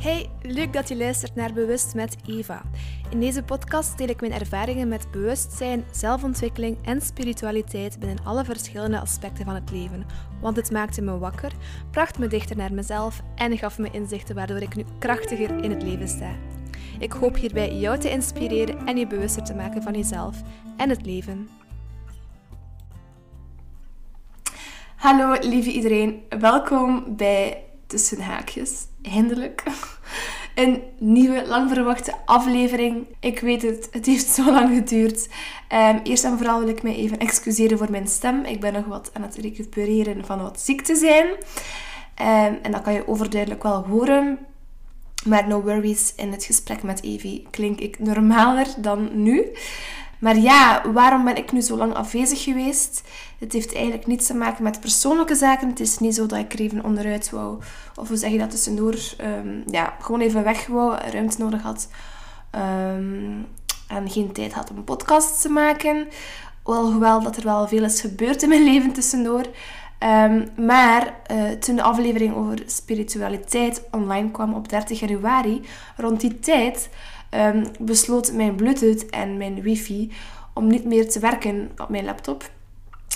Hey, leuk dat je luistert naar Bewust met Eva. In deze podcast deel ik mijn ervaringen met bewustzijn, zelfontwikkeling en spiritualiteit binnen alle verschillende aspecten van het leven. Want het maakte me wakker, bracht me dichter naar mezelf en gaf me inzichten waardoor ik nu krachtiger in het leven sta. Ik hoop hierbij jou te inspireren en je bewuster te maken van jezelf en het leven. Hallo lieve iedereen, welkom bij Tussen Haakjes. Eindelijk. Een nieuwe, lang verwachte aflevering. Ik weet het, het heeft zo lang geduurd. Um, eerst en vooral wil ik me even excuseren voor mijn stem. Ik ben nog wat aan het recupereren van wat ziek te zijn. Um, en dat kan je overduidelijk wel horen. Maar no worries, in het gesprek met Evie klink ik normaler dan nu. Maar ja, waarom ben ik nu zo lang afwezig geweest? Het heeft eigenlijk niets te maken met persoonlijke zaken. Het is niet zo dat ik er even onderuit wou. Of hoe zeg je dat tussendoor? Um, ja, gewoon even weg wou, ruimte nodig had. Um, en geen tijd had om een podcast te maken. Alhoewel dat er wel veel is gebeurd in mijn leven tussendoor. Um, maar uh, toen de aflevering over spiritualiteit online kwam op 30 januari, rond die tijd um, besloot mijn Bluetooth en mijn wifi om niet meer te werken op mijn laptop.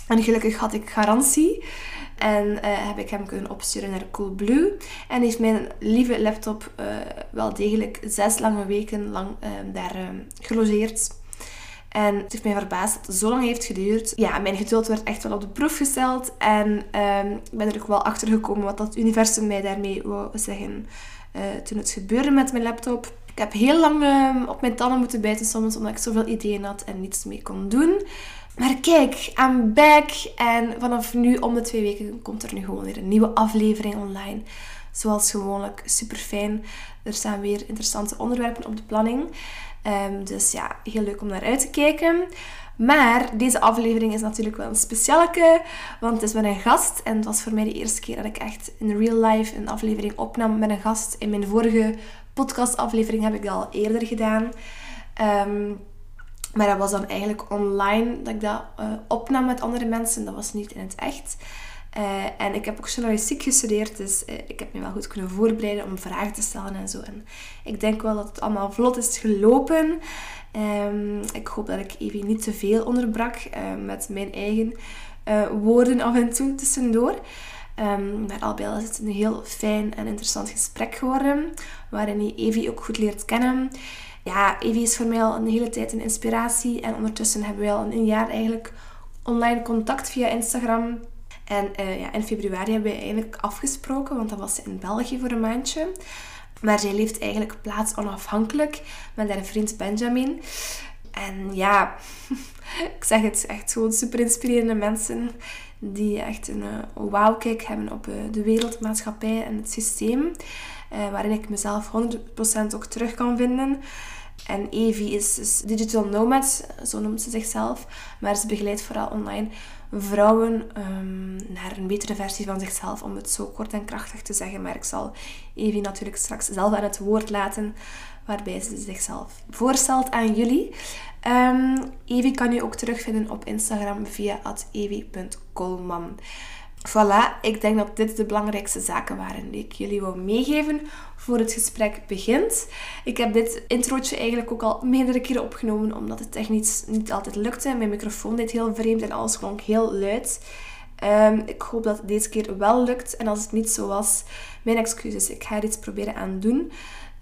En gelukkig had ik garantie. En uh, heb ik hem kunnen opsturen naar Coolblue. En heeft mijn lieve laptop uh, wel degelijk zes lange weken lang uh, daar gelogeerd. En het heeft mij verbaasd dat het zo lang heeft geduurd. Ja, mijn geduld werd echt wel op de proef gesteld. En ehm, ik ben er ook wel achter gekomen wat dat universum mij daarmee wou zeggen toen het gebeurde met mijn laptop. Ik heb heel lang uh, op mijn tanden moeten bijten soms, omdat ik zoveel ideeën had en niets mee kon doen. Maar kijk, I'm back. En vanaf nu, om de twee weken, komt er nu gewoon weer een nieuwe aflevering online. Zoals gewoonlijk, super fijn. Er staan weer interessante onderwerpen op de planning. Um, dus ja, heel leuk om naar uit te kijken. Maar deze aflevering is natuurlijk wel een speciale, want het is met een gast. En het was voor mij de eerste keer dat ik echt in real life een aflevering opnam met een gast. In mijn vorige podcastaflevering heb ik dat al eerder gedaan. Um, maar dat was dan eigenlijk online dat ik dat uh, opnam met andere mensen. Dat was niet in het echt. Uh, en ik heb ook journalistiek gestudeerd, dus uh, ik heb me wel goed kunnen voorbereiden om vragen te stellen en zo. En ik denk wel dat het allemaal vlot is gelopen. Um, ik hoop dat ik even niet te veel onderbrak met mijn eigen woorden af en toe tussendoor. Um, maar al bij al is het een heel fijn en interessant gesprek geworden, waarin je Evie ook goed leert kennen. Ja, Evie is voor mij al een hele tijd een inspiratie en ondertussen hebben we al een jaar eigenlijk online contact via Instagram. En uh, ja, in februari hebben we eigenlijk afgesproken, want dat was in België voor een maandje. Maar zij leeft eigenlijk plaats onafhankelijk met haar vriend Benjamin. En ja, ik zeg het, echt gewoon super inspirerende mensen die echt een uh, wauw-kijk hebben op uh, de wereldmaatschappij en het systeem. Uh, waarin ik mezelf 100% ook terug kan vinden. En Evie is, digital nomad, zo noemt ze zichzelf. Maar ze begeleidt vooral online vrouwen um, naar een betere versie van zichzelf, om het zo kort en krachtig te zeggen. Maar ik zal Evie natuurlijk straks zelf aan het woord laten, waarbij ze zichzelf voorstelt aan jullie. Um, Evie kan je ook terugvinden op Instagram via evie.colman. Voilà, ik denk dat dit de belangrijkste zaken waren die ik jullie wil meegeven voor het gesprek begint. Ik heb dit introotje eigenlijk ook al meerdere keren opgenomen, omdat het technisch niet altijd lukte. Mijn microfoon deed heel vreemd en alles klonk heel luid. Um, ik hoop dat het deze keer wel lukt. En als het niet zo was, mijn excuses. Ik ga er iets proberen aan doen.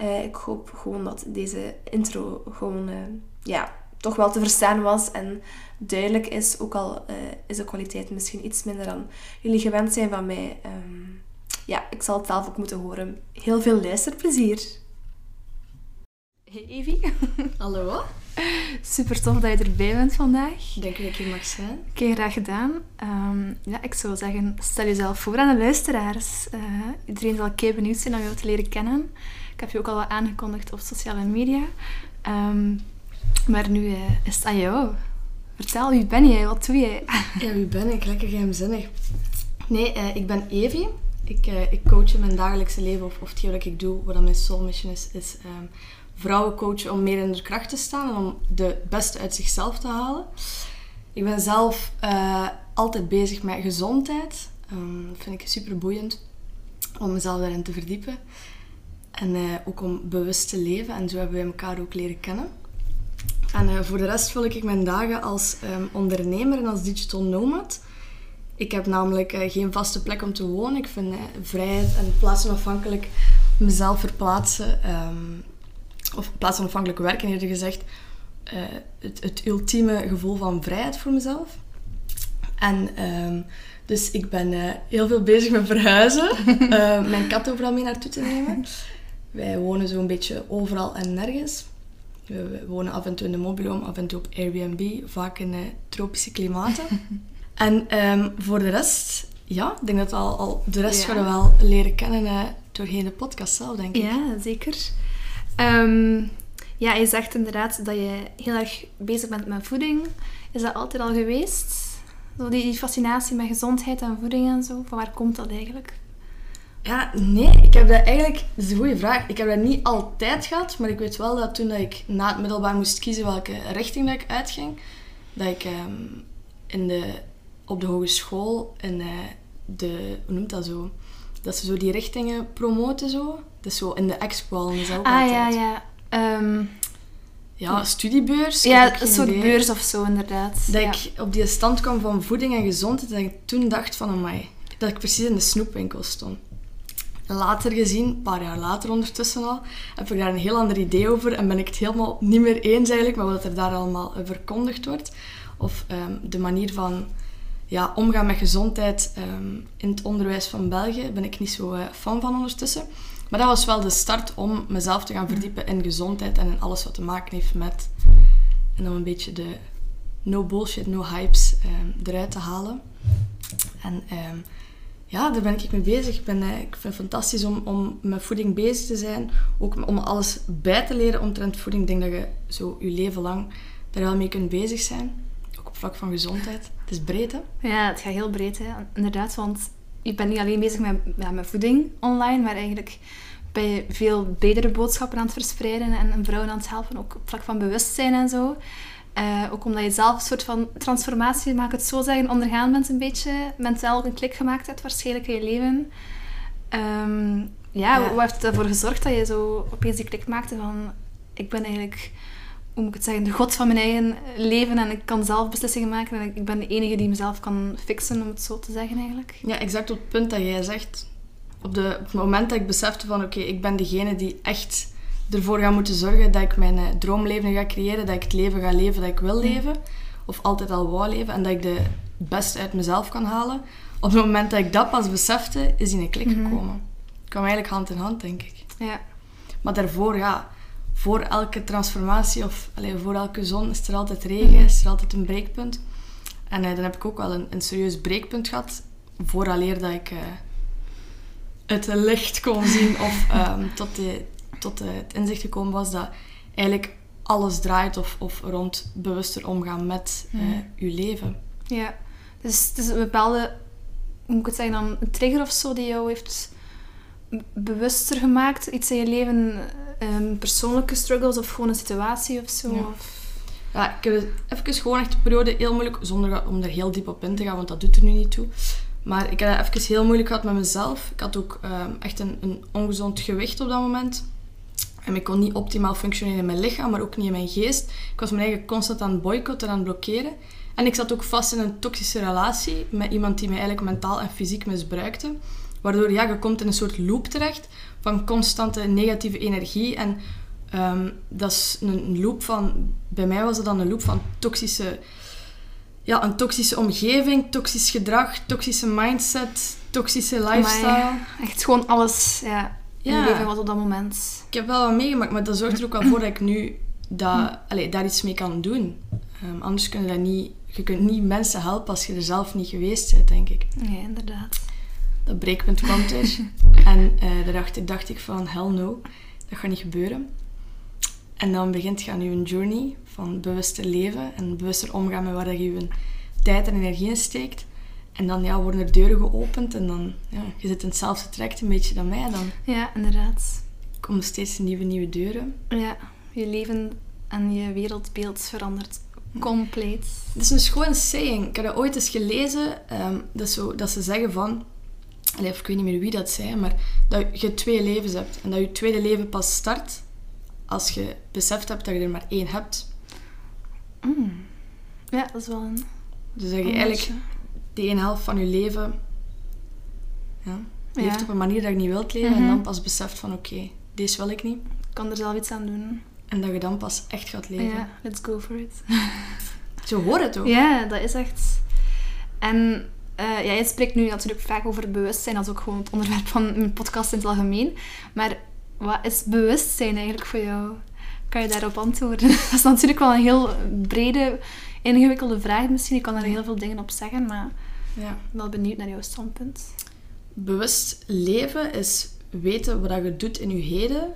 Uh, ik hoop gewoon dat deze intro gewoon uh, ja, toch wel te verstaan was en duidelijk is. Ook al uh, is de kwaliteit misschien iets minder dan jullie gewend zijn van mij. Um, ja, ik zal het zelf ook moeten horen. Heel veel luisterplezier. Hey Evie. Hallo. Super tof dat je erbij bent vandaag. Dank dat ik hier mag zijn. Oké, graag gedaan. Um, ja, ik zou zeggen, stel jezelf voor aan de luisteraars. Uh, iedereen zal kei benieuwd zijn om jou te leren kennen. Heb je ook al wat aangekondigd op sociale media. Um, maar nu uh, is het aan jou. Vertel, wie ben jij? Wat doe jij? ja, wie ben ik? Lekker geheimzinnig. Nee, uh, ik ben Evie. Ik, uh, ik coach in mijn dagelijkse leven, of, of hetgeen wat ik doe, wat mijn soul mission is, is um, vrouwen coachen om meer in de kracht te staan en om de beste uit zichzelf te halen. Ik ben zelf altijd bezig met gezondheid. Dat vind ik super boeiend om mezelf daarin te verdiepen. En eh, ook om bewust te leven. En zo hebben wij elkaar ook leren kennen. En eh, voor de rest vul ik mijn dagen als ehm, ondernemer en als digital nomad. Ik heb namelijk eh, geen vaste plek om te wonen. Ik vind vrijheid en plaatsonafhankelijk mezelf verplaatsen, ehm, of plaatsonafhankelijk werken eerder gezegd, het, het ultieme gevoel van vrijheid voor mezelf. En ehm, dus ik ben heel veel bezig met verhuizen. mijn kat overal mee naartoe te nemen. Wij wonen zo'n beetje overal en nergens. We, wonen af en toe in de mobiloom, af en toe op Airbnb, vaak in uh, tropische klimaten. en ehm, voor de rest, ja, ik denk dat we al, al de rest ja. we wel leren kennen uh, doorheen de podcast zelf, denk ik. Ja, zeker. Um, ja, je zegt inderdaad dat je heel erg bezig bent met voeding. Is dat altijd al geweest? Zo die, die fascinatie met gezondheid en voeding en zo, van waar komt dat eigenlijk? Ja, nee, ik heb dat eigenlijk... Dat is een goede vraag. Ik heb dat niet altijd gehad, maar ik weet wel dat toen dat ik na het middelbaar moest kiezen welke richting dat ik uitging, dat ik ehm, in de, op de hogeschool in uh, de... Hoe noemt dat zo? Dat ze zo die richtingen promoten zo. Dus zo in de expo al en zo. Ah, ja, ja. Um, ja, studiebeurs. Ja, een soort beurs of zo, inderdaad. Dat ja. ik op die stand kwam van voeding en gezondheid, dat ik toen dacht van, amai, dat ik precies in de snoepwinkel stond later gezien, een paar jaar later ondertussen al, heb ik daar een heel ander idee over en ben ik het helemaal niet meer eens eigenlijk met wat er daar allemaal verkondigd wordt. Of ehm, de manier van ja, omgaan met gezondheid ehm, in het onderwijs van België ben ik niet zo uh, fan van ondertussen. Maar dat was wel de start om mezelf te gaan verdiepen in gezondheid en in alles wat te maken heeft met... En om een beetje de no bullshit, no hypes um, eruit te halen. En ja, daar ben ik mee bezig. Ik, ben, eh, ik vind het fantastisch om, om met voeding bezig te zijn. Ook om alles bij te leren omtrent voeding. Ik denk dat je zo je leven lang daar wel mee kunt bezig zijn. Ook op vlak van gezondheid. Het is breed, hè? Ja, het gaat heel breed, hè. Inderdaad, want je bent niet alleen bezig met, met voeding online, maar eigenlijk ben je veel bredere boodschappen aan het verspreiden en vrouwen aan het helpen, ook op vlak van bewustzijn en zo. Uh, ook omdat je zelf een soort van transformatie, mag ik het zo zeggen, ondergaan bent een beetje. Mentaal een klik gemaakt hebt waarschijnlijk in je leven. Um, ja, ja, wat heeft ervoor gezorgd dat je zo opeens die klik maakte van... Ik ben eigenlijk, hoe moet ik het zeggen, de god van mijn eigen leven en ik kan zelf beslissingen maken en ik ben de enige die mezelf kan fixen, om het zo te zeggen eigenlijk. Ja, exact op het punt dat jij zegt. Op, de, op het moment dat ik besefte van, oké, ik ben degene die echt ervoor ga moeten zorgen dat ik mijn uh, droomleven ga creëren, dat ik het leven ga leven dat ik wil leven, of altijd al wou leven, en dat ik de het beste uit mezelf kan halen. Op het moment dat ik dat pas besefte, is die een klik mhm. gekomen. Het kwam eigenlijk hand in hand, denk ik. Ja. Maar daarvoor, ja, voor elke transformatie of allez, voor elke zon is er altijd regen, mhm. is er altijd een breekpunt. En uh, dan heb ik ook wel een, een serieus breekpunt gehad, vooraleer dat ik uh, het licht kon zien of um, tot, de, tot het inzicht gekomen was dat eigenlijk alles draait of, of rond bewuster omgaan met mm. uh, je leven. Ja, dus het is een bepaalde, hoe moet ik het zeggen dan, een trigger of zo die jou heeft bewuster gemaakt? Iets in je leven, um, persoonlijke struggles of gewoon een situatie of zo? Ja. Of... ja ik heb even gewoon echt de periode heel moeilijk, zonder om er heel diep op in te gaan, want dat doet er nu niet toe. Maar ik heb het even heel moeilijk gehad met mezelf. Ik had ook um, echt een, een ongezond gewicht op dat moment. En ik kon niet optimaal functioneren in mijn lichaam, maar ook niet in mijn geest. Ik was mijn eigen constant aan het boycotten, aan het blokkeren. En ik zat ook vast in een toxische relatie met iemand die mij eigenlijk mentaal en fysiek misbruikte. Waardoor ja, je komt in een soort loop terecht van constante negatieve energie. En ehm, dat is een loop van... Bij mij was het dan een loop van toxische... Ja, een toxische omgeving, toxisch gedrag, toxische mindset, toxische lifestyle. echt gewoon alles, ja ja. je leven was op dat moment? Ik heb wel wat meegemaakt, maar dat zorgt er ook wel voor dat ik nu dat, daar iets mee kan doen. Um, anders kun je dat niet... Je kunt niet mensen helpen als je er zelf niet geweest bent, denk ik. Ja, inderdaad. Dat breekpunt kwam er. en uh, daarachter dacht ik van, hell no, dat gaat niet gebeuren. En dan begint je aan je journey van bewuster leven en bewuster omgaan met waar je je tijd en energie in steekt. En dan ja, worden er deuren geopend en dan, ja, je zit in hetzelfde traject een beetje dan mij dan. Ja, inderdaad. Er komen steeds nieuwe, nieuwe deuren. Ja, je leven en je wereldbeeld verandert compleet. Het is een gewoon saying. Ik heb dat ooit eens gelezen, um, dat, zo, dat ze zeggen van... Ik weet niet meer wie dat zei, maar dat je twee levens hebt. En dat je tweede leven pas start als je beseft hebt dat je er maar één hebt. Ja, dat is wel een... Dus dat je eigenlijk. Die ene helft van je leven ja, leeft Ja. op een manier dat je niet wilt leven. En Mhm. dan pas beseft van oké, deze wil ik niet. Ik kan er zelf iets aan doen. En dat je dan pas echt gaat leven. Ja, let's go for it. Zo hoort het ook. Ja, dat is echt... En eh, ja, je spreekt nu natuurlijk vaak over bewustzijn. Dat is ook gewoon het onderwerp van mijn podcast in het algemeen. Maar wat is bewustzijn eigenlijk voor jou? Kan je daarop antwoorden? Dat is natuurlijk wel een heel brede, ingewikkelde vraag misschien. Ik kan er heel veel dingen op zeggen, maar ik Ja. ben wel benieuwd naar jouw standpunt. Bewust leven is weten wat je doet in je heden.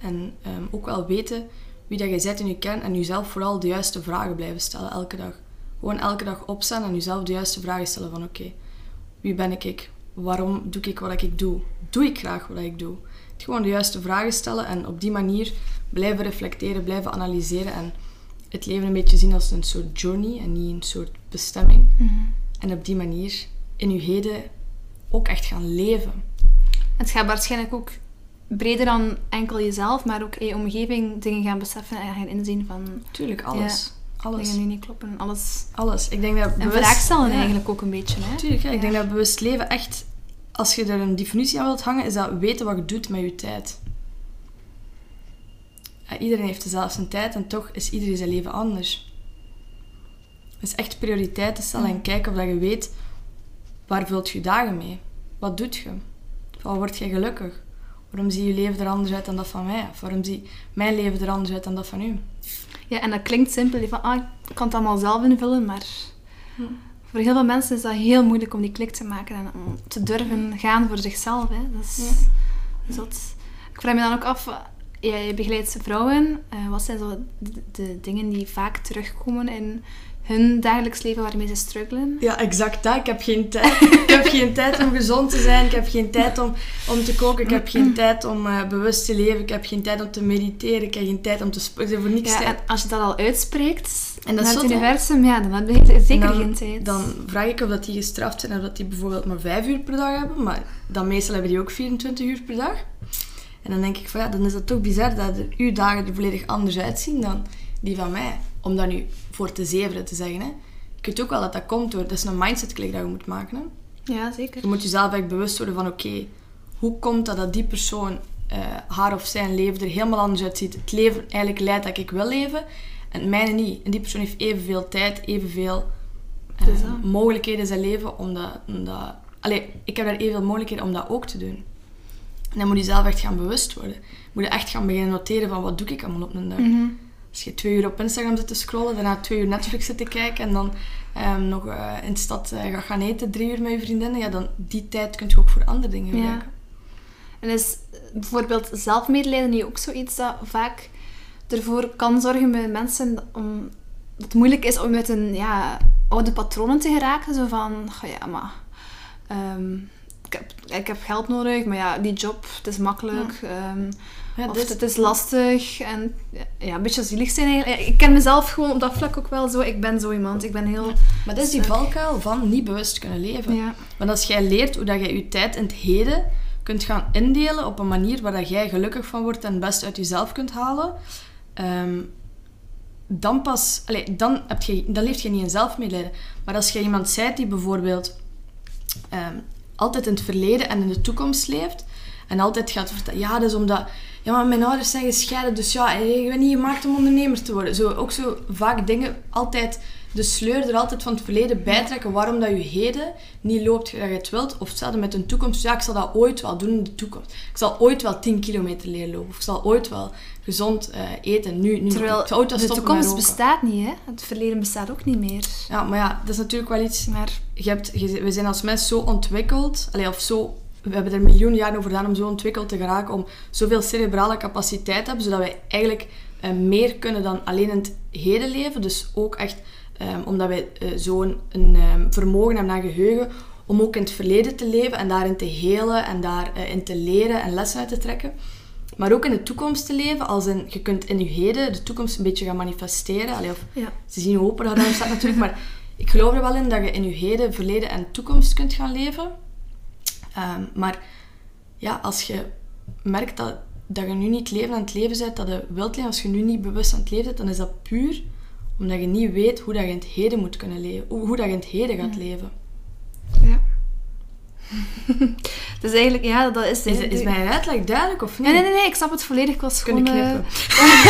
En ehm, ook wel weten wie dat je bent in je kern. En jezelf vooral de juiste vragen blijven stellen elke dag. Gewoon elke dag opstaan en jezelf de juiste vragen stellen van oké, wie ben ik? Waarom doe ik wat ik doe? Doe ik graag wat ik doe? Gewoon de juiste vragen stellen en op die manier blijven reflecteren, blijven analyseren en het leven een beetje zien als een soort journey en niet een soort bestemming. En op die manier in je heden ook echt gaan leven. Het gaat waarschijnlijk ook breder dan enkel jezelf, maar ook in je omgeving dingen gaan beseffen en gaan inzien van Tuurlijk, alles. Alles. dingen die niet kloppen. Alles. Alles. Ik denk dat En bewust... vraag stellen Ja, eigenlijk ook een beetje. Hè? Tuurlijk, ja. ik denk Ja. dat bewust leven echt... Als je er een definitie aan wilt hangen, is dat weten wat je doet met je tijd. Ja, iedereen heeft dezelfde tijd en toch is iedereen zijn leven anders. Dus echt prioriteiten stellen en kijken of dat je weet waar vult je dagen mee. Wat doet je? Waar word je gelukkig? Waarom zie je leven er anders uit dan dat van mij? Of waarom zie mijn leven er anders uit dan dat van u? Ja, en dat klinkt simpel. Van, ah, ik kan het allemaal zelf invullen, maar Hm. voor heel veel mensen is dat heel moeilijk om die klik te maken en om te durven gaan voor zichzelf. Hè. Dat is zot. Ik vraag me dan ook af, ja, je begeleidt vrouwen. eh, wat zijn zo de, de dingen die vaak terugkomen in hun dagelijks leven waarmee ze struggelen? Ja, exact dat. Ik heb geen tijd. ik heb geen tijd om gezond te zijn. Ik heb geen tijd om, om te koken. Ik heb geen tijd om eh, bewust te leven. Ik heb geen tijd om te mediteren. Ik heb geen tijd om te sporten. Voor niks Ja, tijd. als je dat al uitspreekt En dat naar het universum, ja, dan heb je zeker dan, geen tijd. Dan vraag ik of dat die gestraft zijn of dat die bijvoorbeeld maar 5 uur per dag hebben. Maar dan meestal hebben die ook 24 uur per dag. En dan denk ik van ja, dan is dat toch bizar dat er uw dagen er volledig anders uitzien dan die van mij. Om dat nu voor te zeveren te zeggen. Hè. Ik weet ook wel dat dat komt door... Dat is een mindset klik dat je moet maken. Hè. Ja, zeker. Je moet jezelf echt bewust worden van oké, hoe komt dat dat die persoon eh, haar of zijn leven er helemaal anders uitziet? Het leven eigenlijk leidt dat ik wil leven en het mijne niet. En die persoon heeft evenveel tijd, evenveel dat. mogelijkheden in zijn leven om dat... Om dat allee, ik heb daar evenveel mogelijkheden om dat ook te doen. En dan moet je zelf echt gaan bewust worden. Moet je echt gaan beginnen noteren van wat doe ik allemaal op een dag. Mhm. Als je twee uur op Instagram zit te scrollen, daarna twee uur Netflix zit te kijken en dan ehm, nog eh, in de stad eh, gaat gaan eten, drie uur met je vriendinnen, ja, dan die tijd kun je ook voor andere dingen Ja. gebruiken. En is bijvoorbeeld zelfmedelijden niet ook zoiets dat vaak ervoor kan zorgen bij mensen om, dat het moeilijk is om met een ja, oude patronen te geraken? Zo van, "Goh, ja, maar ehm, heb, ik heb geld nodig, maar ja, die job, het is makkelijk. ehm, Ja, of het is lastig en ja, een beetje zielig zijn eigenlijk. Ik ken mezelf gewoon op dat vlak ook wel zo. Ik ben zo iemand. Ik ben heel... maar dat is die valkuil van niet bewust kunnen leven. Want als jij leert hoe dat jij je tijd in het heden kunt gaan indelen op een manier waar dat jij gelukkig van wordt en het best uit jezelf kunt halen, ehm, dan pas, allee, dan, heb je, dan leef je niet in zelfmedelijden. Maar als jij iemand bent die bijvoorbeeld ehm, altijd in het verleden en in de toekomst leeft en altijd gaat vertellen, ja, dat is omdat, ja, maar mijn ouders zijn gescheiden, dus ja, ik ben niet gemaakt om ondernemer te worden. Zo, ook zo vaak dingen, altijd de sleur er altijd van het verleden bijtrekken, waarom dat je heden niet loopt dat je het wilt. Of hetzelfde met een toekomst, ja, ik zal dat ooit wel doen in de toekomst. Ik zal ooit wel 10 kilometer leren lopen, of ik zal ooit wel gezond eh, eten, nu, nu Terwijl de toekomst bestaat niet, hè. Het verleden bestaat ook niet meer. Ja, maar ja, dat is natuurlijk wel iets Maar je hebt, je- we zijn als mens zo ontwikkeld, allee, of zo, we hebben er miljoen jaren over gedaan om zo ontwikkeld te geraken, om zoveel cerebrale capaciteit te hebben, zodat wij eigenlijk eh, meer kunnen dan alleen in het heden leven. Dus ook echt, eh, omdat wij eh, zo'n een, eh, vermogen hebben naar geheugen, om ook in het verleden te leven en daarin te helen en daarin te leren en lessen uit te trekken. Maar ook in de toekomst te leven, als in, je kunt in je heden de toekomst een beetje gaan manifesteren. Allee, of ja. ze zien hoe open dat daarin staat natuurlijk, maar ik geloof er wel in dat je in je heden, verleden en toekomst kunt gaan leven. Ehm, maar ja, als je merkt dat, dat je nu niet leven aan het leven bent, dat je wilt leven, als je nu niet bewust aan het leven bent, dan is dat puur omdat je niet weet hoe dat je in het heden moet kunnen leven. Hoe, hoe dat je in het heden gaat leven. Ja. dus eigenlijk, ja, dat is... Is, is mijn uitleg duidelijk of niet? Nee, nee, nee, nee, ik snap het volledig. Ik was Kunnen gewoon... knippen. eh,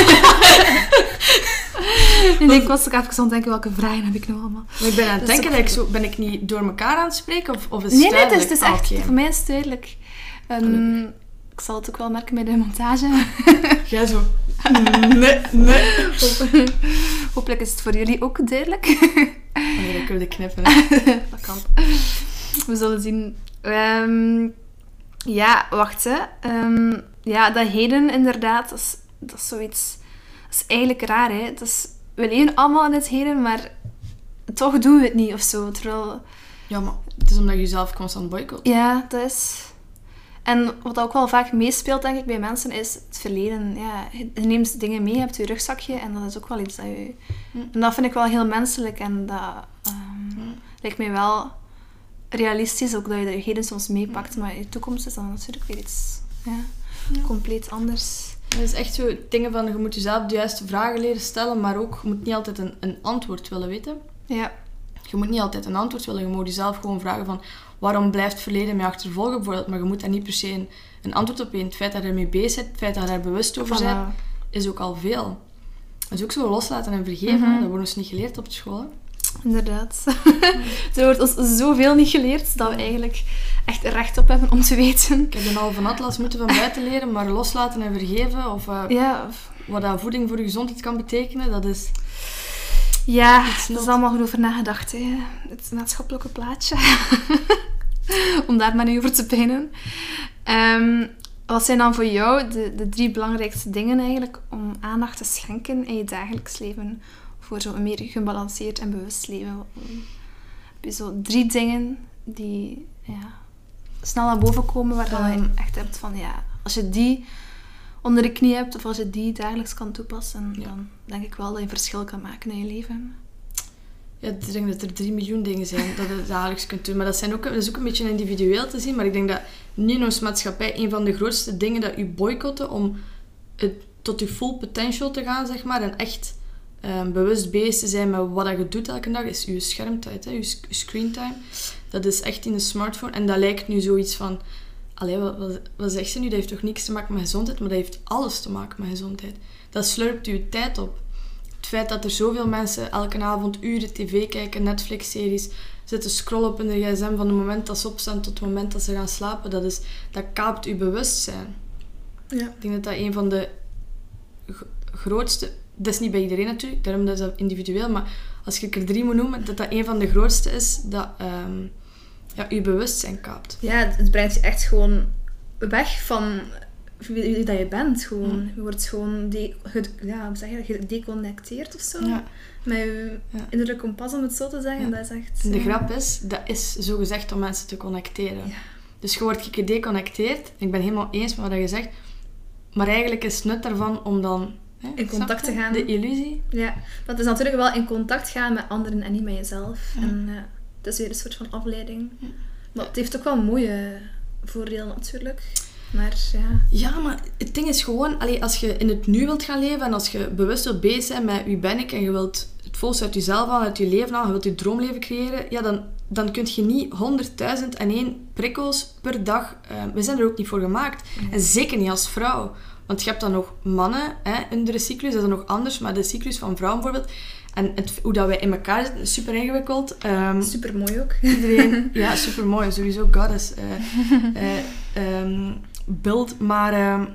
nee, nee, ik was ook even aan het denken, welke vragen heb ik nou allemaal? Maar ik ben aan het Dat is denken, dat ik zo, ben ik niet door elkaar aan het spreken? Of, of is Nee, het nee, het is, het duidelijk? is echt... Ah, oké. Voor mij is het duidelijk. Ehm, ik zal het ook wel merken bij de montage. Jij zo... Nee, nee. Hop- Hopelijk is het voor jullie ook duidelijk. Oh, nee, dan kunnen we knippen. hè. dat kan. We zullen zien. Ehm, ja, wacht hè. Ehm, ja, dat heden inderdaad, dat is, dat is zoiets... Dat is eigenlijk raar hè. Dat is, we leven allemaal in het heden, maar toch doen we het niet of zo. Terwijl... Ja, maar het is omdat je jezelf constant boycott. Ja, dat is... En wat ook wel vaak meespeelt, denk ik, bij mensen, is het verleden. Ja, je neemt dingen mee, je hebt je rugzakje en dat is ook wel iets dat je... Hm. En dat vind ik wel heel menselijk en dat ehm, Hm. lijkt mij wel realistisch, ook dat je dat je heden soms meepakt, maar je toekomst is dan natuurlijk weer iets ja, compleet anders. Het is echt zo dingen van, je moet jezelf de juiste vragen leren stellen, maar ook, je moet niet altijd een, een antwoord willen weten. Ja, Je moet niet altijd een antwoord willen. Je moet jezelf gewoon vragen van, waarom blijft het verleden mij achtervolgen bijvoorbeeld. Maar je moet daar niet per se een, een antwoord op weten. Het feit dat je ermee bezig bent, het feit dat je daar bewust over bent, is ook al veel. Dat is ook zo loslaten en vergeven. Mhm. Dat wordt ons niet geleerd op school. Inderdaad. er wordt ons zoveel niet geleerd dat we eigenlijk echt recht op hebben om te weten. Ik heb een halve atlas moeten van buiten leren, maar loslaten en vergeven, of eh, Ja, wat dat voeding voor je gezondheid kan betekenen, dat is... Ja, er is allemaal goed over nagedacht. Hè. Het maatschappelijke plaatje. Om daar maar niet over te pijnen. Ehm, wat zijn dan voor jou de, de drie belangrijkste dingen eigenlijk om aandacht te schenken in je dagelijks leven voor zo'n meer gebalanceerd en bewust leven? Heb je zo drie dingen die ja, snel naar boven komen waarvan je echt hebt van ja, als je die onder de knie hebt of als je die dagelijks kan toepassen, Ja. dan denk ik wel dat je een verschil kan maken in je leven. Ja, ik denk dat er drie miljoen dingen zijn dat je dagelijks kunt doen. Maar dat, zijn ook, dat is ook een beetje individueel te zien. Maar ik denk dat nu in onze maatschappij een van de grootste dingen dat u boycotten om het, tot je full potential te gaan, zeg maar. En echt ehm, bewust bezig te zijn met wat je doet elke dag, is je schermtijd, hè, je sc- je screentime. Dat is echt in de smartphone. En dat lijkt nu zoiets van... Allee, wat, wat, wat zegt ze nu? Dat heeft toch niks te maken met gezondheid? Maar dat heeft alles te maken met gezondheid. Dat slurpt je tijd op. Het feit dat er zoveel mensen elke avond uren tv kijken, Netflix-series, zitten scrollen op hun gsm van het moment dat ze opstaan tot het moment dat ze gaan slapen, dat, is, dat kaapt je bewustzijn. Ja. Ik denk dat dat een van de grootste... Dat is niet bij iedereen natuurlijk, daarom is dat individueel, maar als ik er drie moet noemen, dat dat een van de grootste is dat ehm, ja, je bewustzijn kaapt. Ja, het- brengt je echt gewoon weg van wie, wie dat je bent. Gewoon. Je wordt gewoon de, ja, zeg je gedeconnecteerd of zo. Ja. Met je Ja. innerlijk kompas, om het zo te zeggen. Dat is echt... En de grap is, dat is zo gezegd om mensen te connecteren. Ja. Dus je wordt gedeconnecteerd. Ik ben helemaal eens met wat je zegt. Maar eigenlijk is het nut daarvan om dan... Hè, In contact te gaan. De illusie. Ja, dat is natuurlijk wel in contact gaan met anderen en niet met jezelf. Ja. En het is weer een soort van afleiding. Ja. Maar het heeft ook wel mooie voordelen natuurlijk. Maar ja... Ja, maar het ding is gewoon... Allee, als je in het nu wilt gaan leven en als je bewust wilt bezig zijn met wie ben ik en je wilt het volste uit jezelf halen, uit je leven halen, je wilt je droomleven creëren, ja, dan, dan kun je niet 100.000 en één prikkels per dag... eh, we zijn er ook niet voor gemaakt. En zeker niet als vrouw. Want je hebt dan nog mannen hè, in de cyclus, dat is dan nog anders, maar de cyclus van vrouwen bijvoorbeeld... En het, hoe dat wij in elkaar zitten, is super ingewikkeld. Ehm, Super mooi ook. Iedereen, ja, super mooi. Sowieso goddess eh, eh, ehm, beeld. Maar ehm,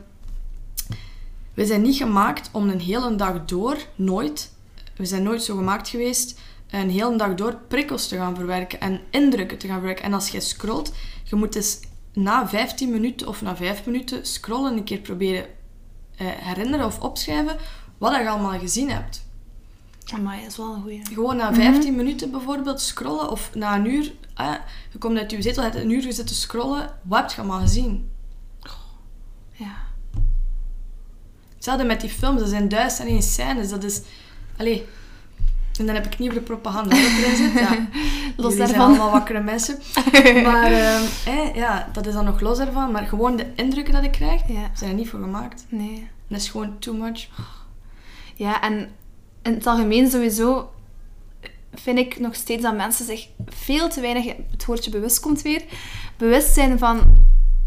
we zijn niet gemaakt om een hele dag door, nooit. We zijn nooit zo gemaakt geweest. Een hele dag door prikkels te gaan verwerken en indrukken te gaan verwerken. En als je scrolt, je moet dus na 15 minuten of na 5 minuten scrollen een keer proberen herinneren of opschrijven wat je allemaal gezien hebt. Maar dat is wel een goeie. Gewoon na 15 minuten bijvoorbeeld scrollen of na een uur. eh, je komt uit je zetel, je hebt een uur gezeten scrollen. Wat heb je allemaal gezien? Ja. Hetzelfde met die films, dat zijn duizend en één scènes. Dat is... Allee, En dan heb ik niet over de propaganda dat erin zit. Ja. Los daarvan. zijn allemaal wakkere mensen. Maar ehm, ja, dat is dan nog los daarvan. Maar gewoon de indrukken dat ik krijg, Ja, zijn er niet voor gemaakt. nee. Dat is gewoon too much. Ja, en in het algemeen sowieso vind ik nog steeds dat mensen zich veel te weinig, het woordje bewust komt weer, bewust zijn van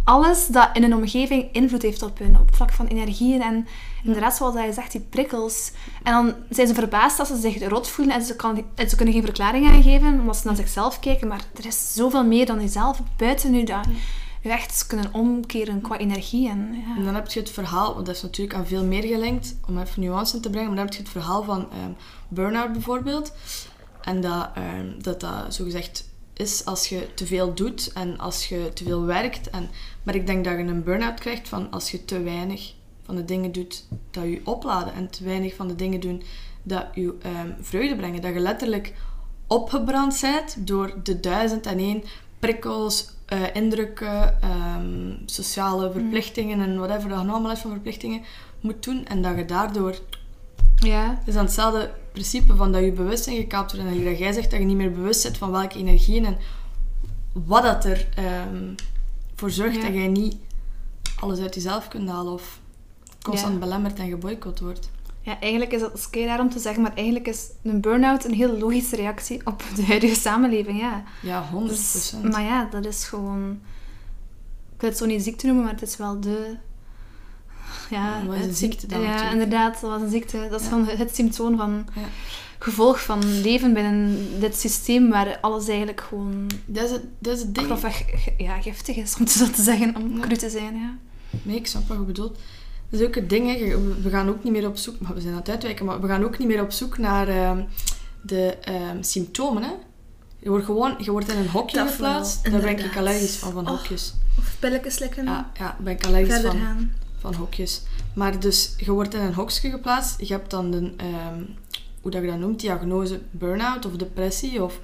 alles dat in een omgeving invloed heeft op hun, op vlak van energieën en inderdaad, zoals hij zegt, die prikkels. En dan zijn ze verbaasd als ze zich rot voelen en ze, kan, en ze kunnen geen verklaring aangeven, omdat ze naar zichzelf kijken, maar er is zoveel meer dan jezelf buiten nu dat je echt kunnen omkeren qua energie. En, ja. En dan heb je het verhaal, want dat is natuurlijk aan veel meer gelinkt, om even nuance in te brengen. Maar dan heb je het verhaal van ehm burn-out bijvoorbeeld. En dat, ehm, dat dat zogezegd is als je te veel doet en als je te veel werkt. En, maar ik denk dat je een burn-out krijgt van als je te weinig van de dingen doet dat je opladen. En te weinig van de dingen doen dat je ehm, vreugde brengen. Dat je letterlijk opgebrand bent door de duizend en één prikkels, eh, indrukken, ehm, sociale verplichtingen en whatever dat je allemaal is van verplichtingen moet doen. En dat je daardoor... ja. Het is dan hetzelfde principe van dat je bewustzijn gekaapt wordt. En dat jij zegt dat je niet meer bewust bent van welke energieën en wat dat er ehm, voor zorgt Ja. dat jij niet alles uit jezelf kunt halen of constant Ja. belemmerd en geboycott wordt. Ja, eigenlijk is dat is kei raar om te zeggen, maar eigenlijk is een burn-out een heel logische reactie op de huidige samenleving. Ja. Ja, 100%. Dus, maar ja, dat is gewoon... Ik wil het zo niet ziekte noemen, maar het is wel de... Ja, een ziekte dan Ja, natuurlijk? inderdaad, dat was een ziekte. Dat is Ja. het symptoom van... Ja. Gevolg van leven binnen dit systeem waar alles eigenlijk gewoon Dat is het, dat is het ding. grofweg ja, giftig is, om zo te zeggen, om cru te zijn. Ja. Nee, ik snap wat je bedoelt. Dat is ook het ding, hè. Je- we gaan ook niet meer op zoek... Maar we zijn aan het uitwijken, maar we gaan ook niet meer op zoek naar ehm, de ehm, symptomen, hè. Je wordt gewoon... Je wordt in een hokje Dat geplaatst. Daar ben ik allergisch van, van Oh. hokjes. Of pilletjes slikken, Ja, ja, ben ik allergisch verder van, gaan. van hokjes. Maar dus, je wordt in een hokje geplaatst. Je hebt dan de... ehm, hoe dat je dat noemt, diagnose burn-out of depressie of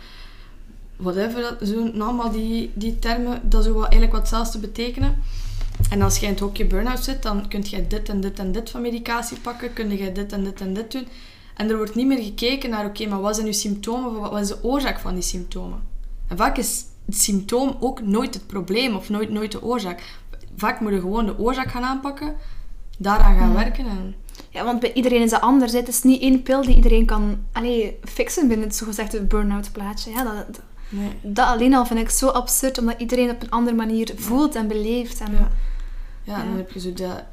whatever. Dat, zo, allemaal die, die termen, dat zo wat, eigenlijk wat hetzelfde betekenen. En als jij in het hokje burn-out zit, dan kun je dit en dit en dit van medicatie pakken, kun je dit en dit en dit doen. En er wordt niet meer gekeken naar, oké, maar wat zijn uw symptomen, of wat is de oorzaak van die symptomen? En vaak is het symptoom ook nooit het probleem, of nooit, nooit de oorzaak. Vaak moet je gewoon de oorzaak gaan aanpakken, daaraan gaan werken en... Ja, want bij iedereen is dat anders. hè. Het is niet één pil die iedereen kan allee, fixen binnen het zogezegde burn-out plaatje. Ja, dat, dat, Nee. dat alleen al vind ik zo absurd, omdat iedereen op een andere manier voelt en beleeft. En, Ja. Ja, en dan heb je zo dat...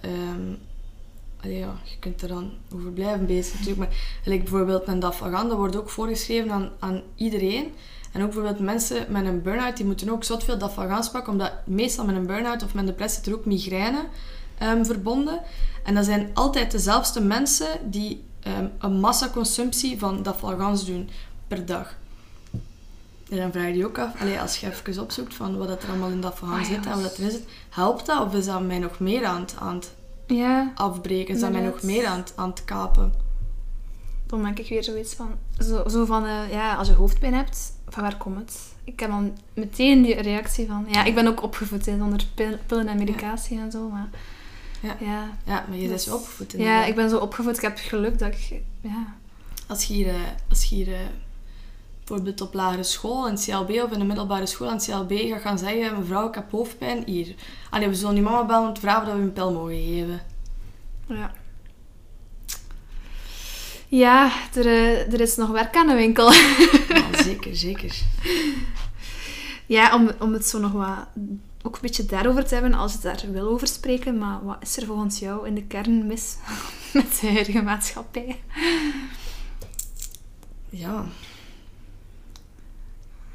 allee, ja, je kunt er dan over blijven bezig natuurlijk. Maar gelijk bijvoorbeeld een dafalgan, dat wordt ook voorgeschreven aan, aan iedereen. En ook bijvoorbeeld mensen met een burn-out, die moeten ook zot veel dafalgans pakken. Omdat meestal met een burn-out of met een depressie er ook migraine ehm, verbonden. En dat zijn altijd dezelfde mensen die ehm, een massaconsumptie van dafalgans doen per dag. En dan vraag je je ook af, allee, als je even opzoekt van wat dat er allemaal in dafalgan Ah, zit en wat dat erin zit, helpt dat of is dat mij nog meer aan het, aan het ja, afbreken? Is dat mij nog meer aan het, aan het kapen? dan denk ik weer zoiets van... Zo, zo van, eh, ja, als je hoofdpijn hebt, van waar komt het? Ik heb dan meteen die reactie van... Ja, ik ben ook opgevoed hè, zonder pil- pillen en medicatie en zo, maar... Ja. Ja, Ja, maar je Dat bent is- zo opgevoed ja, ik ben zo opgevoed. Ik heb geluk dat ik... Ja, Als je hier, eh, als je hier eh, bijvoorbeeld op lagere school, in het CLB of in de middelbare school aan het CLB gaat gaan zeggen, mevrouw, ik heb hoofdpijn, hier. Allee, we zullen je mama bellen om te vragen of we een pil mogen geven. Ja. Ja, er, eh, er is nog werk aan de winkel. Ja, zeker, zeker. ja, om, om het zo nog wat... Ook een beetje daarover te hebben, als je daar wil over spreken. Maar wat is er volgens jou in de kern mis met de huidige maatschappij? Ja,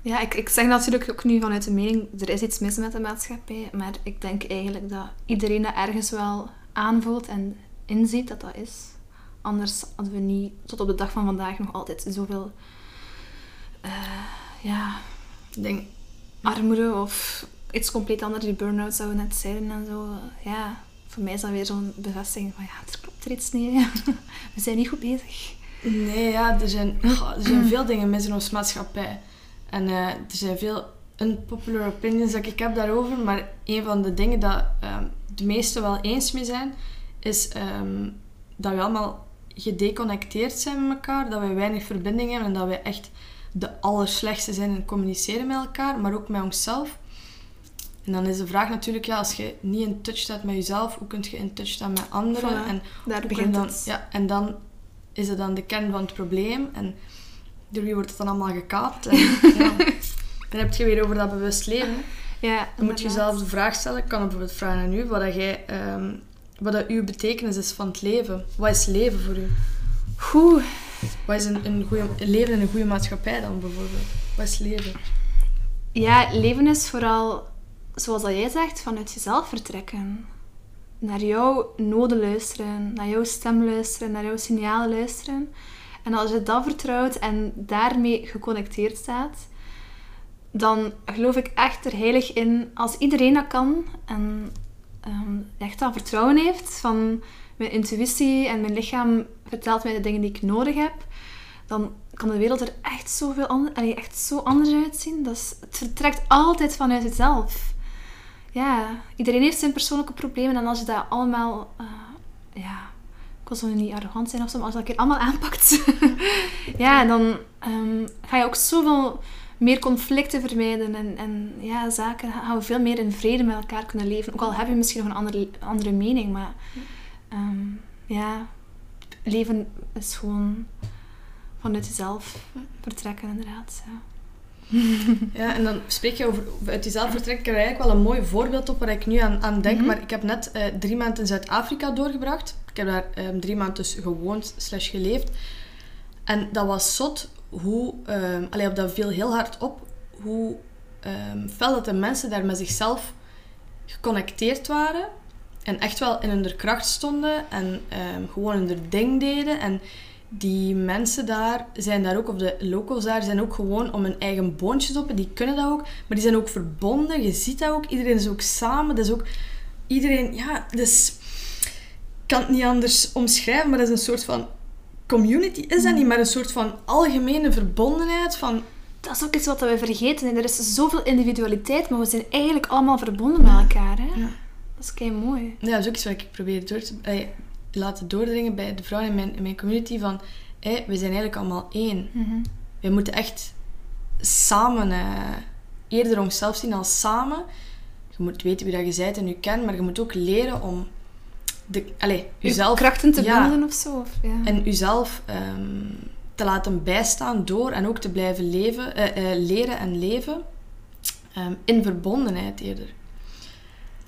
Ja, ik, ik zeg natuurlijk ook nu vanuit de mening, er is iets mis met de maatschappij. Maar ik denk eigenlijk dat iedereen dat ergens wel aanvoelt en inziet dat dat is. Anders hadden we niet tot op de dag van vandaag nog altijd zoveel... eh, ja, ik denk, armoede of iets compleet anders. Die burn-out zou net zijn en zo. Ja, voor mij is dat weer zo'n bevestiging van ja, er klopt er iets niet. We zijn niet goed bezig. nee, ja, er zijn, goh, er zijn veel dingen mis in onze maatschappij. En eh, er zijn veel unpopular opinions dat ik heb daarover, maar een van de dingen dat ehm, de meesten wel eens mee zijn, is ehm, dat we allemaal gedeconnecteerd zijn met elkaar, dat wij weinig verbinding hebben en dat wij echt de allerslechtste zijn in communiceren met elkaar, maar ook met onszelf. En dan is de vraag natuurlijk, ja, als je niet in touch staat met jezelf, hoe kun je in touch staan met anderen? Voilà, en, daar begint dan, het. Ja, en dan is het dan de kern van het probleem. En door wie wordt het dan allemaal gekaapt? En, ja, dan heb je weer over dat bewust leven. Ja, Dan moet je jezelf de vraag stellen. Ik kan bijvoorbeeld vragen aan u, wat, dat jij, ehm, wat dat uw betekenis is van het leven. Wat is leven voor u? Oeh, Wat is een, een, goeie, een leven in een goede maatschappij dan bijvoorbeeld? Wat is leven? Ja, leven is vooral, zoals dat jij zegt, vanuit jezelf vertrekken. Naar jouw noden luisteren, naar jouw stem luisteren, naar jouw signalen luisteren. En als je dat vertrouwt en daarmee geconnecteerd staat, dan geloof ik echt er heilig in, als iedereen dat kan en ehm, echt dat vertrouwen heeft van mijn intuïtie en mijn lichaam vertelt mij de dingen die ik nodig heb, dan kan de wereld er echt, zoveel ander, echt zo anders uitzien. Dat het vertrekt altijd vanuit jezelf. Ja, iedereen heeft zijn persoonlijke problemen en als je dat allemaal, eh, ja, ik wil niet arrogant zijn of zo, maar als dat keer allemaal aanpakt, ja, dan ehm, ga je ook zoveel meer conflicten vermijden en, en ja, zaken gaan we veel meer in vrede met elkaar kunnen leven. Ook al heb je misschien nog een andere, andere mening, maar ehm, ja, leven is gewoon vanuit jezelf vertrekken, inderdaad. Ja, en dan spreek je over uit. Ik heb er eigenlijk wel een mooi voorbeeld op waar ik nu aan, aan denk. Mhm. Maar ik heb net eh, drie maanden in Zuid-Afrika doorgebracht. Ik heb daar ehm, drie maanden dus gewoond slash geleefd. En dat was zot hoe... ehm allee, op dat viel heel hard op hoe ehm fel dat de mensen daar met zichzelf geconnecteerd waren. En echt wel in hun kracht stonden. En gewoon hun ding deden. En die mensen daar zijn daar ook, of de locals daar, zijn ook gewoon om hun eigen boontjes op. Die kunnen dat ook, maar die zijn ook verbonden. Je ziet dat ook. Iedereen is ook samen. Dat is ook iedereen, ja, dus ik kan het niet anders omschrijven, maar dat is een soort van community. Is dat niet, maar een soort van algemene verbondenheid van Dat is ook iets wat we vergeten. hè. Er is zoveel individualiteit, maar we zijn eigenlijk allemaal verbonden met elkaar. Hè? Ja. Dat is kei mooi. Ja, dat is ook iets wat ik probeer door te laten doordringen bij de vrouwen in mijn, in mijn community. Van, hé, we zijn eigenlijk allemaal één. We moeten echt samen, eh, eerder onszelf zien als samen. Je moet weten wie dat je bent en je kent, maar je moet ook leren om de, allez, Je jezelf, krachten te ja, bundelen of zo. Of, ja. en jezelf ehm, te laten bijstaan door en ook te blijven leven, eh, eh, leren en leven ehm, in verbondenheid eerder.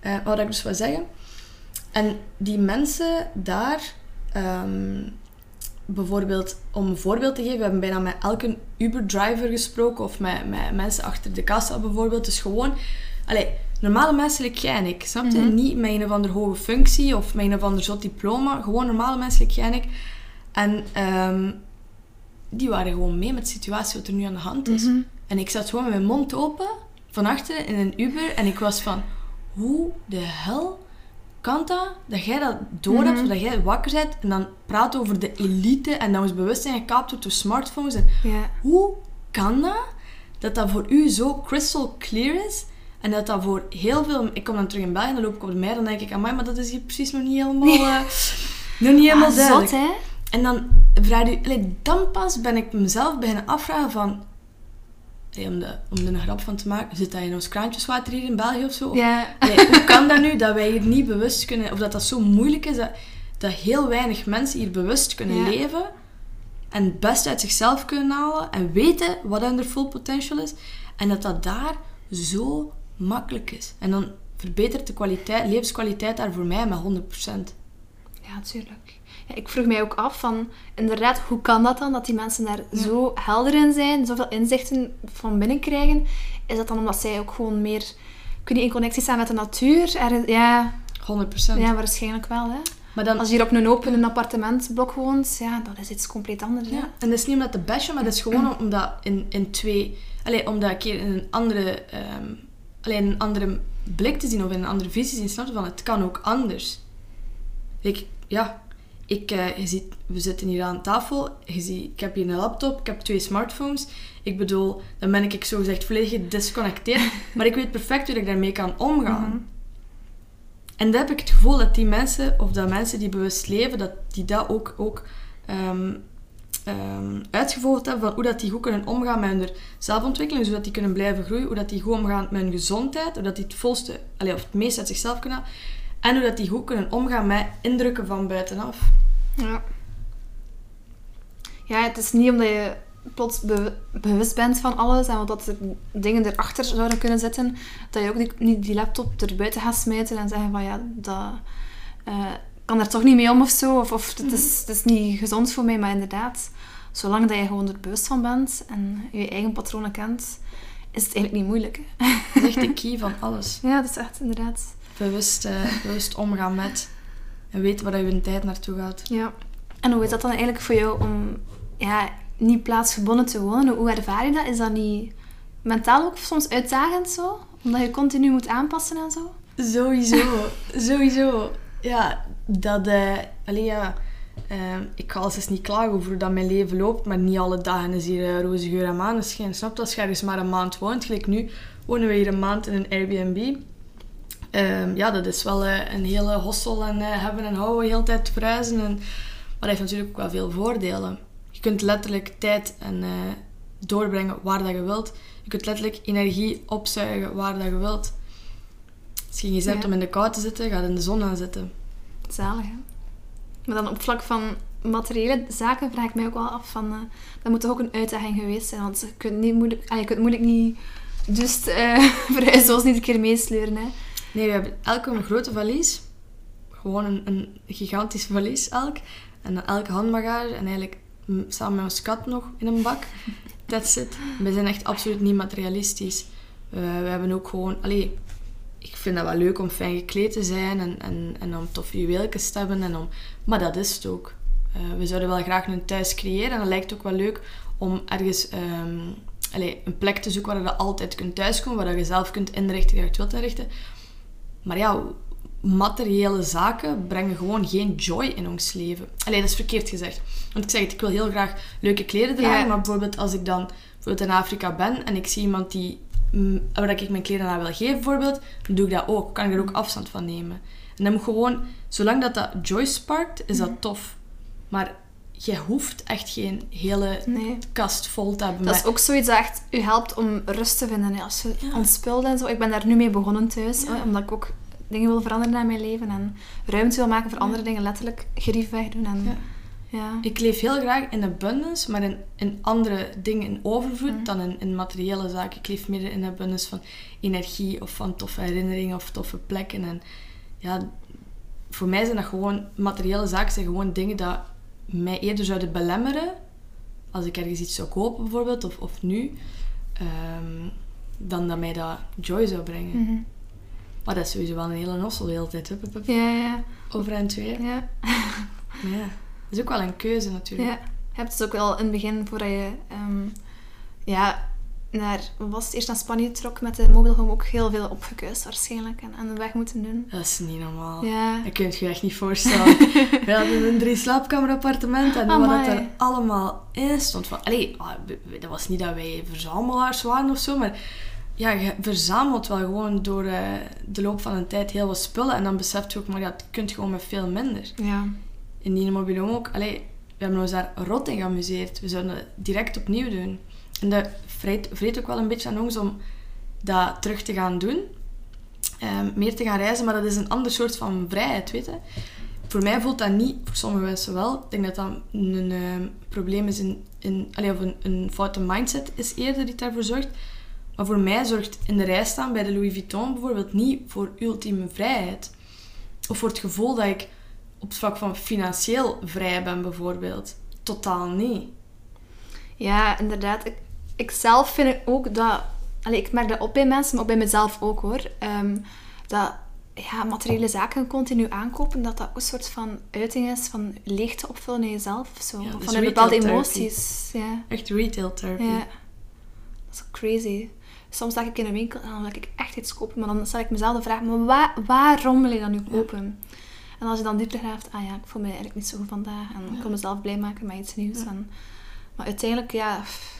Eh, wat ik dus wil zeggen. En die mensen daar, ehm, bijvoorbeeld om een voorbeeld te geven, we hebben bijna met elke Uber-driver gesproken of met, met mensen achter de kassa bijvoorbeeld. Dus gewoon, allee, normale mensen like jij en ik, snap je? Mhm. Niet met een of andere hoge functie of met een of ander zot diploma, gewoon normale mensen like jij en ik. En ehm, die waren gewoon mee met de situatie wat er nu aan de hand is. Mhm. En ik zat gewoon met mijn mond open, van achteren in een Uber. En ik was van, hoe de hel kan dat? Dat jij dat door hebt, Mhm. dat jij wakker bent. En dan praat over de elite. En dan ons bewustzijn gekaapt wordt door smartphones. En Ja. hoe kan dat? Dat dat voor u zo crystal clear is. En dat dat voor heel veel... Ik kom dan terug in België en dan loop ik op de mij. Dan denk ik, amai, maar dat is hier precies nog niet helemaal... eh, nog niet helemaal Ah, duidelijk. zot, hè? En dan vraag je, dan pas ben ik mezelf beginnen afvragen van, allee, om, de, om er een grap van te maken, zit dat in ons kraantjeswater hier in België of zo? Of- hoe kan dat nu dat wij hier niet bewust kunnen, of dat dat zo moeilijk is, dat, dat heel weinig mensen hier bewust kunnen leven en het beste uit zichzelf kunnen halen en weten wat hun full potential is en dat dat daar zo makkelijk is. En dan verbetert de kwaliteit, levenskwaliteit daar voor mij met 100%. Ja, tuurlijk. Ik vroeg mij ook af van, inderdaad, hoe kan dat dan, dat die mensen daar zo helder in zijn, zoveel inzichten van binnen krijgen? Is dat dan omdat zij ook gewoon meer, niet, in connectie staan met de natuur? Er, ja, 100%. ja, waarschijnlijk wel, hè. Maar dan, Als je hier op een open appartementblok woont, ja, dat is iets compleet anders, hè. Ja, en dat is niet omdat te bashen, maar dat is gewoon omdat in, in twee... Allee, om dat een keer in een andere... ehm allee, in een andere blik te zien of in een andere visie te zien, snap je? Van, het kan ook anders. Ik, ja, ik, eh, je ziet, we zitten hier aan tafel. Je ziet, ik heb hier een laptop, ik heb twee smartphones. Ik bedoel, dan ben ik zo gezegd volledig gedisconnecteerd. maar ik weet perfect hoe ik daarmee kan omgaan. Mhm. En dan heb ik het gevoel dat die mensen, of dat mensen die bewust leven, dat die dat ook, ook ehm, ehm, uitgevolgd hebben van hoe dat die goed kunnen omgaan met hun zelfontwikkeling, zodat die kunnen blijven groeien, hoe dat die goed omgaan met hun gezondheid, hoe dat die het volste, allee, of het meest uit zichzelf kunnen en hoe dat die goed kunnen omgaan met indrukken van buitenaf. Ja. Ja, het is niet omdat je plots be- bewust bent van alles en dat er dingen erachter zouden kunnen zitten, dat je ook niet die laptop er buiten gaat smijten en zeggen van ja, dat eh, kan er toch niet mee om of zo. Of, of het, is, het is niet gezond voor mij, maar inderdaad, zolang dat je gewoon er bewust van bent en je eigen patronen kent, is het eigenlijk niet moeilijk. Hè? Dat is echt de key van alles. Ja, dat is echt inderdaad. Bewust, eh, bewust omgaan met en weten waar je een tijd naartoe gaat. Ja. En hoe is dat dan eigenlijk voor jou om ja, niet plaatsgebonden te wonen? Hoe ervaar je dat? Is dat niet mentaal ook soms uitdagend zo? Omdat je continu moet aanpassen en zo? Sowieso, sowieso. Ja, dat... allee, ja, eh, ik ga als eens niet klagen over hoe dat mijn leven loopt, maar niet alle dagen is hier uh, roze geur en maneschijn. Snap je? Als je ergens maar een maand woont, gelijk nu, wonen we hier een maand in een Airbnb. Ehm, ja, dat is wel eh, een hele hostel en eh, hebben en houden, heel tijd verhuizen. En, maar dat heeft natuurlijk ook wel veel voordelen. Je kunt letterlijk tijd en, eh, doorbrengen waar dat je wilt. Je kunt letterlijk energie opzuigen waar dat je wilt. Als je geen zin hebt Ja. om in de kou te zitten, ga in de zon gaan zitten. Zalig, hè? Maar dan op vlak van materiële zaken vraag ik mij ook wel af van... eh, dat moet toch ook een uitdaging geweest zijn? Want je kunt, niet moeilijk, ah, je kunt moeilijk niet... Dus eh verhuizen zoals niet een keer meesleuren, hè? Nee, we hebben elk een grote valies. Gewoon een, een gigantisch valies elk. En dan elke handbagage. En eigenlijk samen met ons kat nog in een bak. That's it. We zijn echt absoluut niet materialistisch. Eh, we hebben ook gewoon... Allee, ik vind dat wel leuk om fijn gekleed te zijn. En, en, en om toffe juweeltjes te hebben. En om, maar dat is het ook. Eh, we zouden wel graag een thuis creëren. En dat lijkt ook wel leuk om ergens... allee, een plek te zoeken waar je altijd kunt thuiskomen. Waar je zelf kunt inrichten waar je het wilt inrichten. Maar ja, materiële zaken brengen gewoon geen joy in ons leven. Allee, dat is verkeerd gezegd. Want ik zeg het, ik wil heel graag leuke kleren dragen. Ja. Maar bijvoorbeeld als ik dan bijvoorbeeld in Afrika ben en ik zie iemand die, mm, waar ik mijn kleren aan wil geven, bijvoorbeeld, dan doe ik dat ook. Kan ik er ook afstand van nemen. En dan moet gewoon, zolang dat dat joy sparkt, is dat tof. Maar je hoeft echt geen hele Nee. kast vol te hebben Dat is ook zoiets dat echt u helpt om rust te vinden. hè. Als je Ja. ontspult en zo. Ik ben daar nu mee begonnen thuis. Ja. omdat ik ook dingen wil veranderen in mijn leven. En ruimte wil maken voor andere dingen. Letterlijk gerief wegdoen. En, Ja. ja. Ik leef heel graag in abundance, maar in, in andere dingen in overvloed Mhm. dan in, in materiële zaken. Ik leef meer in abundance van energie of van toffe herinneringen of toffe plekken. En ja, voor mij zijn dat gewoon materiële zaken, zijn gewoon dingen dat mij eerder zouden belemmeren als ik ergens iets zou kopen bijvoorbeeld, of, of nu, ehm, dan dat mij dat joy zou brengen. Mhm. Maar dat is sowieso wel een hele nossel de hele tijd. Hup, hup, hup. ja, ja, Over en twee. ja. Maar ja, dat is ook wel een keuze natuurlijk. Ja, je hebt dus ook wel in het begin, voordat je ehm, ja, naar, wat was het, eerst naar Spanje trok met de mobile home, ook heel veel opgekuist waarschijnlijk en aan de weg moeten doen. Dat is niet normaal. Ja, Dat kun je je echt niet voorstellen. We hadden een drie slaapkamer appartement en wat Amai. er allemaal in stond. Van, allee, ah, we- we- dat was niet dat wij verzamelaars waren of zo, maar ja, je verzamelt wel gewoon door eh, de loop van een tijd heel wat spullen en dan beseft je ook, maar ja, het kunt gewoon met veel minder. ja. In die mobiele home ook, allee, we hebben ons daar rot in geamuseerd. We zouden het direct opnieuw doen. En dat vreet, vreet ook wel een beetje aan ons om dat terug te gaan doen. Ehm, meer te gaan reizen, maar dat is een ander soort van vrijheid, weet je. Voor mij voelt dat niet, voor sommige mensen wel. Ik denk dat dat een ehm, probleem is in, in allee, of een, foute mindset is eerder die daarvoor zorgt. Maar voor mij zorgt in de rij staan bij de Louis Vuitton bijvoorbeeld niet voor ultieme vrijheid. Of voor het gevoel dat ik op het vlak van financieel vrij ben bijvoorbeeld. Totaal niet. Ja, inderdaad. Ik, ik zelf vind ook dat... Allee, ik merk dat op bij mensen, maar ook bij mezelf ook hoor. ehm, dat ja, materiële zaken continu aankopen, dat dat ook een soort van uiting is van leegte opvullen in jezelf. Zo. Ja, van een bepaalde emoties. Ja. Echt retail therapy. ja. Dat is crazy. Soms sta ik in een winkel en dan wil ik echt iets kopen, maar dan stel ik mezelf de vraag, maar wa- waarom wil je dat nu kopen? En als je dan dieper graaft, ah ja, ik voel me eigenlijk niet zo goed vandaag en ik wil mezelf blij maken met iets nieuws. En, maar uiteindelijk, ja, pff,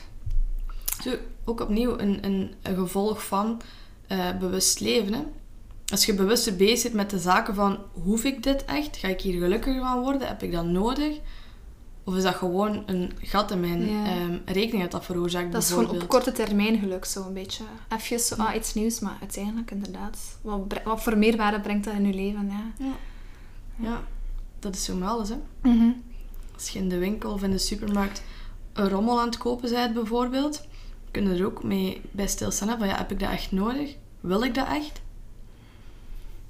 Ook opnieuw een, een, een gevolg van eh, bewust leven. Hè? Als je bewuster bezig bent met de zaken van... Hoef ik dit echt? Ga ik hier gelukkiger van worden? Heb ik dat nodig? Of is dat gewoon een gat in mijn Ja. ehm, rekening dat dat veroorzaakt, Dat is gewoon op korte termijn geluk, zo een beetje. Even zo, ah, iets nieuws, maar uiteindelijk inderdaad. Wat, wat voor meerwaarde brengt dat in je leven, ja. Ja, dat is zo met alles, hè. Mhm. Als je in de winkel of in de supermarkt een rommel aan het kopen bent, bijvoorbeeld, kun je er ook mee bij stilstaan. Van ja, heb ik dat echt nodig? Wil ik dat echt?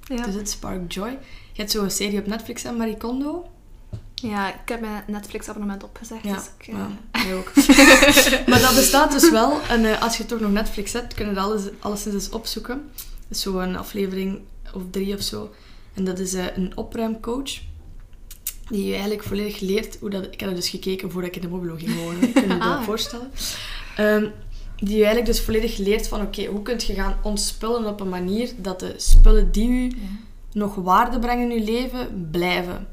Ja. Dus het spark joy. Je hebt zo'n serie op Netflix, hè, Marie Kondo. ja, ik heb mijn Netflix-abonnement opgezegd, Ja, dus ik... eh, ja, ook. maar dat bestaat dus wel. En eh, als je toch nog Netflix hebt, kun je dat alles, alleszins eens opzoeken. Dat is zo'n aflevering of drie of zo. En dat is eh, een opruimcoach. Die je eigenlijk volledig leert hoe dat... Ik heb dat dus gekeken voordat ik in de Mobilo ging wonen. Ik kan je dat Ah. voorstellen. Ehm, die je eigenlijk dus volledig leert van... Oké, hoe kun je gaan ontspullen op een manier dat de spullen die u ja. nog waarde brengen in je leven, blijven.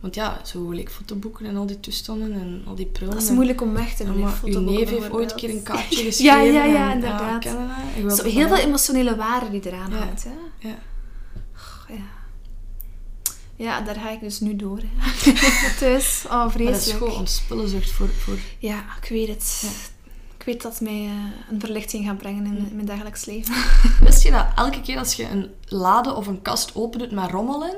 Want ja, zo like fotoboeken en al die toestanden en al die prullen. Dat is moeilijk om weg te doen, maar uw neef heeft ooit een keer een kaartje geschreven. Ja, ja, ja, inderdaad. Ik wil Zo, heel veel emotionele waarde die eraan Ja. hangt, hè. Ja. Ja. Ja, daar ga ik dus nu door. Hè. Thuis, oh Maar dat is gewoon ontspullenzucht voor... voor... Ja, ik weet het. Weet dat mij eh, een verlichting gaat brengen in, in mijn dagelijks leven. Wist je dat elke keer als je een lade of een kast opendoet met rommel in,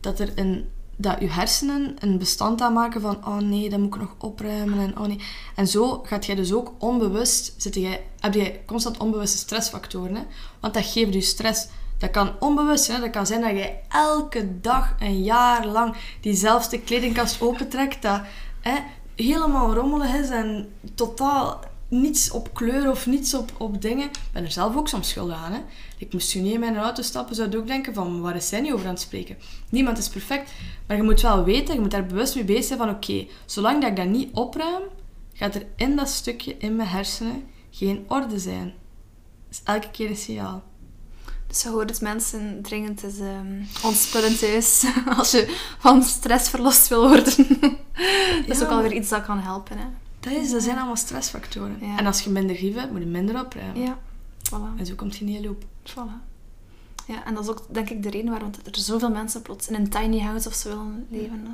dat er een... Dat je hersenen een bestand aanmaken van oh nee, dat moet ik nog opruimen en oh nee. En zo gaat jij dus ook onbewust, zit jij, heb je constant onbewuste stressfactoren. Hè? Want dat geeft je stress. Dat kan onbewust zijn. hè. Dat kan zijn dat jij elke dag een jaar lang diezelfde kledingkast opentrekt. Dat hè, helemaal rommelig is en totaal niets op kleur of niets op, op dingen. Ik ben er zelf ook soms schuldig aan. Hè. Ik moest niet in mijn auto stappen, zou je ook denken van waar is zij niet over aan het spreken? Niemand is perfect. Maar je moet wel weten, je moet daar bewust mee bezig zijn van oké, zolang dat ik dat niet opruim, gaat er in dat stukje in mijn hersenen geen orde zijn. Dat is elke keer een signaal. Dus je hoort het mensen dringend eens um, ontspullen thuis. Als je van stress verlost wil worden. dat is Ja. ook alweer iets dat kan helpen. Hè. Dat, is, dat zijn allemaal stressfactoren. Ja. En als je minder grief hebt, moet je minder opruimen. Ja, voilà. En zo komt je in die loop. voilà. Ja, en dat is ook denk ik de reden waarom er zoveel mensen plots in een tiny house of zo willen leven. hè.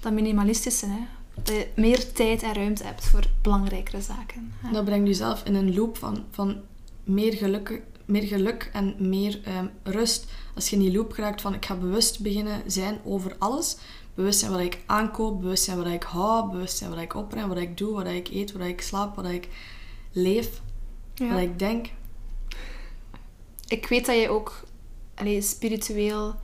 Dat minimalistische, hè. Dat je meer tijd en ruimte hebt voor belangrijkere zaken. hè. Dat brengt jezelf in een loop van, van meer, geluk, meer geluk en meer ehm, rust. Als je in die loop geraakt van ik ga bewust beginnen zijn over alles. Bewust zijn wat ik aankoop, bewust zijn wat ik hou, bewust zijn wat ik opruim, wat ik doe, wat ik eet, wat ik slaap, wat ik leef, Ja. wat ik denk. Ik weet dat je ook spiritueel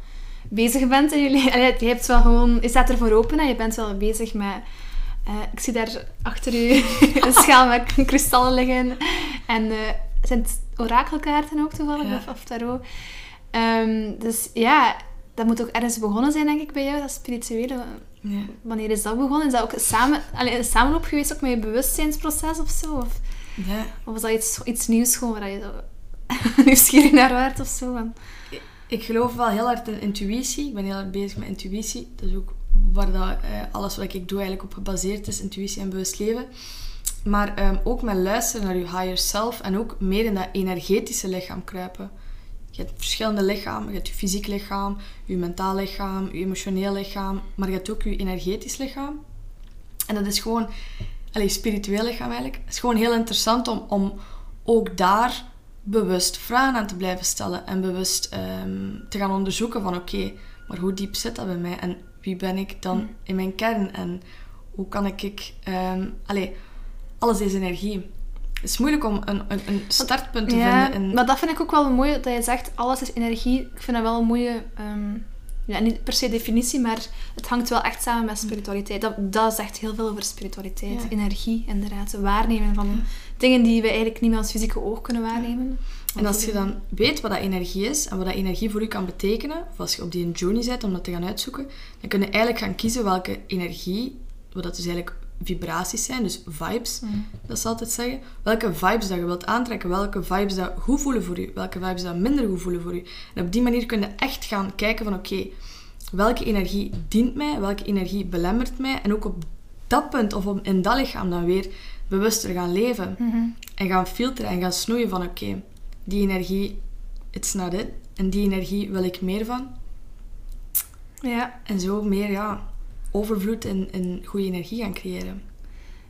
bezig bent in je leven. Allee, Je hebt wel gewoon... Je staat ervoor open en je bent wel bezig met... eh, ik zie daar achter u een schaal met kristallen liggen. En eh, zijn het orakelkaarten ook toevallig? Ja. Of, of tarot? Ehm, dus ja, dat moet ook ergens begonnen zijn, denk ik, bij jou. Dat spirituele... Ja. Wanneer is dat begonnen? Is dat ook samen, allee, een samenloop geweest ook met je bewustzijnsproces of zo? Of, Ja. of was dat iets, iets nieuws gewoon waar je nieuwsgierig naar waard of zo? Van, Ik geloof wel heel hard in intuïtie. Ik ben heel hard bezig met intuïtie. Dat is ook waar dat, eh, alles wat ik doe eigenlijk op gebaseerd is. Intuïtie en bewust leven. Maar ehm, ook met luisteren naar je higher self. En ook meer in dat energetische lichaam kruipen. Je hebt verschillende lichamen. Je hebt je fysiek lichaam, je mentaal lichaam, je emotioneel lichaam. Maar je hebt ook je energetisch lichaam. En dat is gewoon... Allez, spiritueel lichaam eigenlijk. Het is gewoon heel interessant om, om ook daar bewust vragen aan te blijven stellen. En bewust ehm, te gaan onderzoeken van oké, maar hoe diep zit dat bij mij? En wie ben ik dan in mijn kern? En hoe kan ik... ik ehm, allee, alles is energie. Het is moeilijk om een, een, een startpunt te ja, vinden. In, maar dat vind ik ook wel mooi, dat je zegt, alles is energie. Ik vind dat wel een mooie, ehm, ja, niet per se definitie, maar het hangt wel echt samen met spiritualiteit. Dat, dat zegt heel veel over spiritualiteit. Ja. Energie, inderdaad. Waarnemen van dingen die we eigenlijk niet met ons fysieke oog kunnen waarnemen. En als je dan weet wat dat energie is en wat dat energie voor u kan betekenen, of als je op die journey bent om dat te gaan uitzoeken, dan kun je eigenlijk gaan kiezen welke energie, wat dat dus eigenlijk vibraties zijn, dus vibes, dat is altijd zeggen, welke vibes dat je wilt aantrekken, welke vibes dat goed voelen voor u, welke vibes dat minder goed voelen voor u. En op die manier kun je echt gaan kijken van oké, welke energie dient mij, welke energie belemmert mij, en ook op dat punt of op, in dat lichaam dan weer bewuster gaan leven. En gaan filteren en gaan snoeien van oké, die energie, it's not it. En die energie wil ik meer van. Ja, En zo meer, ja, overvloed en, en goede energie gaan creëren.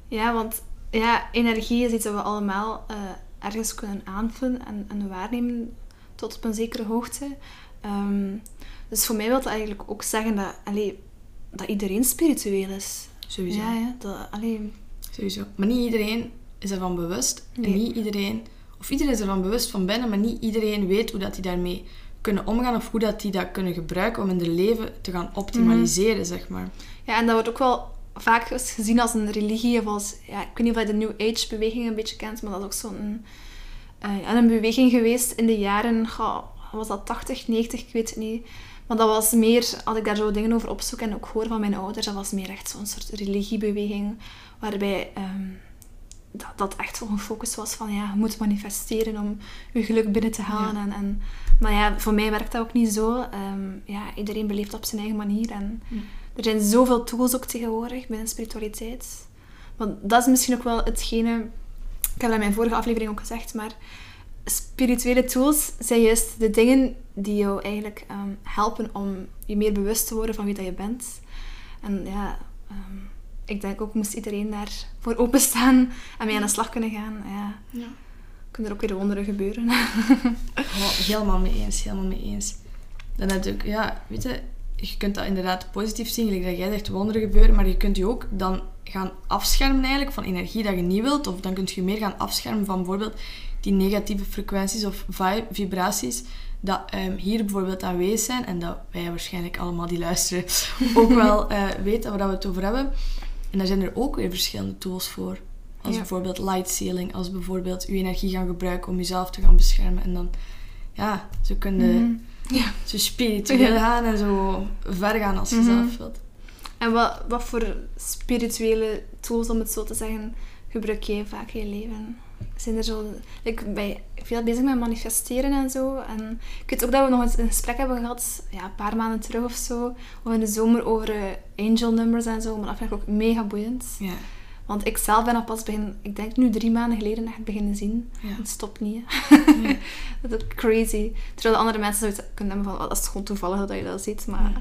Ja, want ja, energie is iets dat we allemaal eh, ergens kunnen aanvullen en, en waarnemen tot op een zekere hoogte. Ehm, dus voor mij wil dat eigenlijk ook zeggen dat, allee, dat iedereen spiritueel is. Sowieso. Ja, ja dat, allee, Sowieso. Maar niet iedereen is ervan bewust. En Nee. niet iedereen... Of iedereen is ervan bewust van binnen, maar niet iedereen weet hoe dat die daarmee kunnen omgaan of hoe dat die dat kunnen gebruiken om in hun leven te gaan optimaliseren, Mhm. zeg maar. Ja, en dat wordt ook wel vaak gezien als een religie of als... Ja, ik weet niet of je de New Age-beweging een beetje kent, maar dat is ook zo'n... eh, een beweging geweest in de jaren... goh, was dat 80, 90? Ik weet het niet. Maar dat was meer... Als ik daar zo dingen over opzoek en ook hoor van mijn ouders, dat was meer echt zo'n soort religiebeweging. Waarbij ehm, dat, dat echt zo'n focus was van... Ja, je moet manifesteren om je geluk binnen te halen. Ja. En, en, maar ja, voor mij werkt dat ook niet zo. Ehm, ja, iedereen beleeft op zijn eigen manier. En er zijn zoveel tools ook tegenwoordig binnen spiritualiteit. Want dat is misschien ook wel hetgene... Ik heb dat in mijn vorige aflevering ook gezegd, maar spirituele tools zijn juist de dingen die jou eigenlijk ehm, helpen om je meer bewust te worden van wie dat je bent. En ja, ehm, ik denk ook moest iedereen daarvoor openstaan en mee aan de slag kunnen gaan. Ja, Ja. kunnen er ook weer wonderen gebeuren. Oh, helemaal mee eens, helemaal mee eens. Dan natuurlijk, ja, weet je, je kunt dat inderdaad positief zien, gelijk dat jij zegt wonderen gebeuren, maar je kunt je ook dan gaan afschermen eigenlijk van energie dat je niet wilt, of dan kun je meer gaan afschermen van bijvoorbeeld die negatieve frequenties of vi- vibraties dat ehm, hier bijvoorbeeld aanwezig zijn en dat wij waarschijnlijk allemaal die luisteren ook wel eh, weten waar we het over hebben. En daar zijn er ook weer verschillende tools voor. Als Ja. bijvoorbeeld light sealing, als bijvoorbeeld je energie gaan gebruiken om jezelf te gaan beschermen. En dan, ja, zo kun je Mhm. Ja. zo spiritueel gaan en zo ver gaan als je Mhm. zelf wilt. En wat, wat voor spirituele tools, om het zo te zeggen, gebruik jij vaak in je leven? Zijn er zo... Ik ben veel bezig met manifesteren en zo. En ik weet ook dat we nog eens een gesprek hebben gehad, ja, een paar maanden terug of zo, of in de zomer over eh, angel numbers en zo. Maar dat vind ik ook mega boeiend. Ja. Want ik zelf ben al pas begin, ik denk nu drie maanden geleden echt beginnen zien. Ja. Het stopt niet, dat is crazy. Terwijl de andere mensen zoiets kunnen hebben van, oh, dat is gewoon toevallig dat je dat ziet. Maar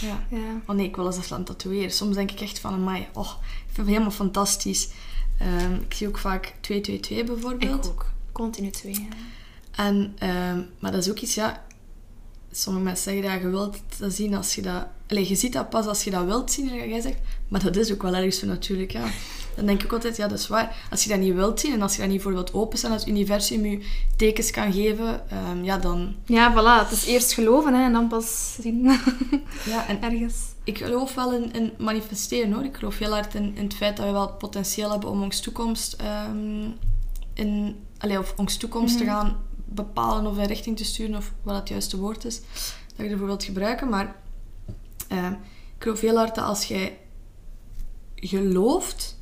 ja. ja. Oh nee, ik wil eens even aan tatoeëren. Soms denk ik echt van, amai, oh, ik vind het helemaal fantastisch. Ehm, ik zie ook vaak 222 bijvoorbeeld. Ik ook. Continu twee. hè. En, ehm, maar dat is ook iets, ja... Sommige mensen zeggen dat je wilt dat zien als je dat... Allee, je ziet dat pas als je dat wilt zien, zoals jij zegt. Maar dat is ook wel ergens zo natuurlijk, ja. Dan denk ik altijd, ja, dat is waar. Als je dat niet wilt zien en als je dat niet voor wilt openstaan, als het universum je tekens kan geven, ehm, ja, dan... Ja, voilà. Het is eerst geloven hè, en dan pas zien. Ja, en Ergens. ik geloof wel in, in manifesteren, hoor. Ik geloof heel hard in, in het feit dat we wel het potentieel hebben om ons toekomst... ehm, in, allee, of ons toekomst te Mhm. gaan bepalen of in richting te sturen, of wat het juiste woord is, dat je ervoor wilt gebruiken. Maar ehm, ik geloof heel hard dat als jij gelooft,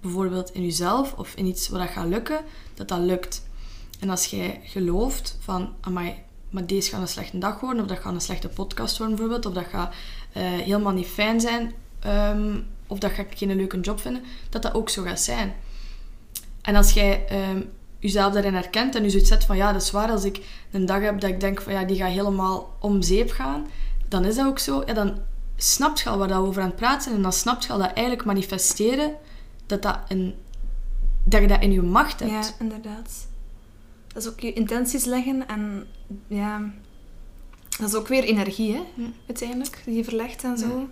bijvoorbeeld in jezelf of in iets wat dat gaat lukken, dat dat lukt. En als jij gelooft van, amai, maar deze gaat een slechte dag worden, of dat gaat een slechte podcast worden bijvoorbeeld, of dat gaat eh, helemaal niet fijn zijn, ehm, of dat ga ik geen leuke job vinden, dat dat ook zo gaat zijn. En als jij ehm, jezelf daarin herkent en je zoiets zet van, ja, dat is waar, als ik een dag heb dat ik denk van, ja, die gaat helemaal om zeep gaan, dan is dat ook zo. Ja, dan snapt je al waar we over aan het praten zijn, en dan snapt je al dat eigenlijk manifesteren, dat, dat, een, dat je dat in je macht hebt. Ja, inderdaad. Dat is ook je intenties leggen en ja, dat is ook weer energie, hè, uiteindelijk, die je verlegt en zo. Ja.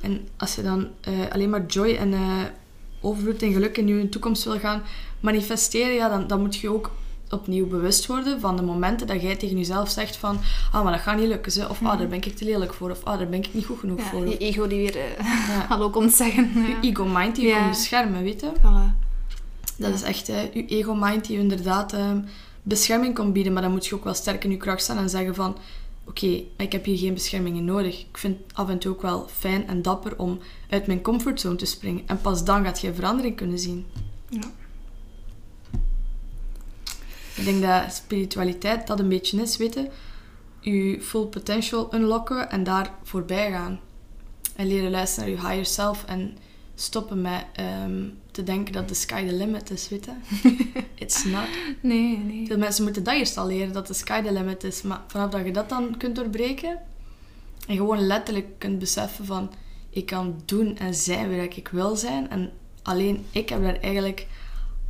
En als je dan eh, alleen maar joy en eh, overvloed en geluk in je toekomst wil gaan manifesteren, ja, dan, dan moet je ook opnieuw bewust worden van de momenten dat jij tegen jezelf zegt van ah, maar dat gaat niet lukken, ze. of ah, daar ben ik te lelijk voor, of ah, daar ben ik niet goed genoeg Ja, voor. die ego die weer eh, Ja. hallo komt zeggen. Je ego-mind die je komt beschermen, weet je. Voilà. Dat is echt eh, je ego-mind die je inderdaad eh, bescherming kan bieden. Maar dan moet je ook wel sterk in je kracht staan en zeggen van... Oké, ik heb hier geen beschermingen nodig. Ik vind het af en toe ook wel fijn en dapper om uit mijn comfortzone te springen. En pas dan gaat je verandering kunnen zien. Ja. Ik denk dat spiritualiteit dat een beetje is, weten. Je full potential unlocken en daar voorbij gaan. En leren luisteren naar je higher self en stoppen met ehm, te denken dat the sky the limit is, weet je. It's not. Nee, nee. Veel mensen moeten dat eerst al leren, dat de sky the limit is. Maar vanaf dat je dat dan kunt doorbreken en gewoon letterlijk kunt beseffen van Ik kan doen en zijn wie dat ik wil zijn. En alleen ik heb daar eigenlijk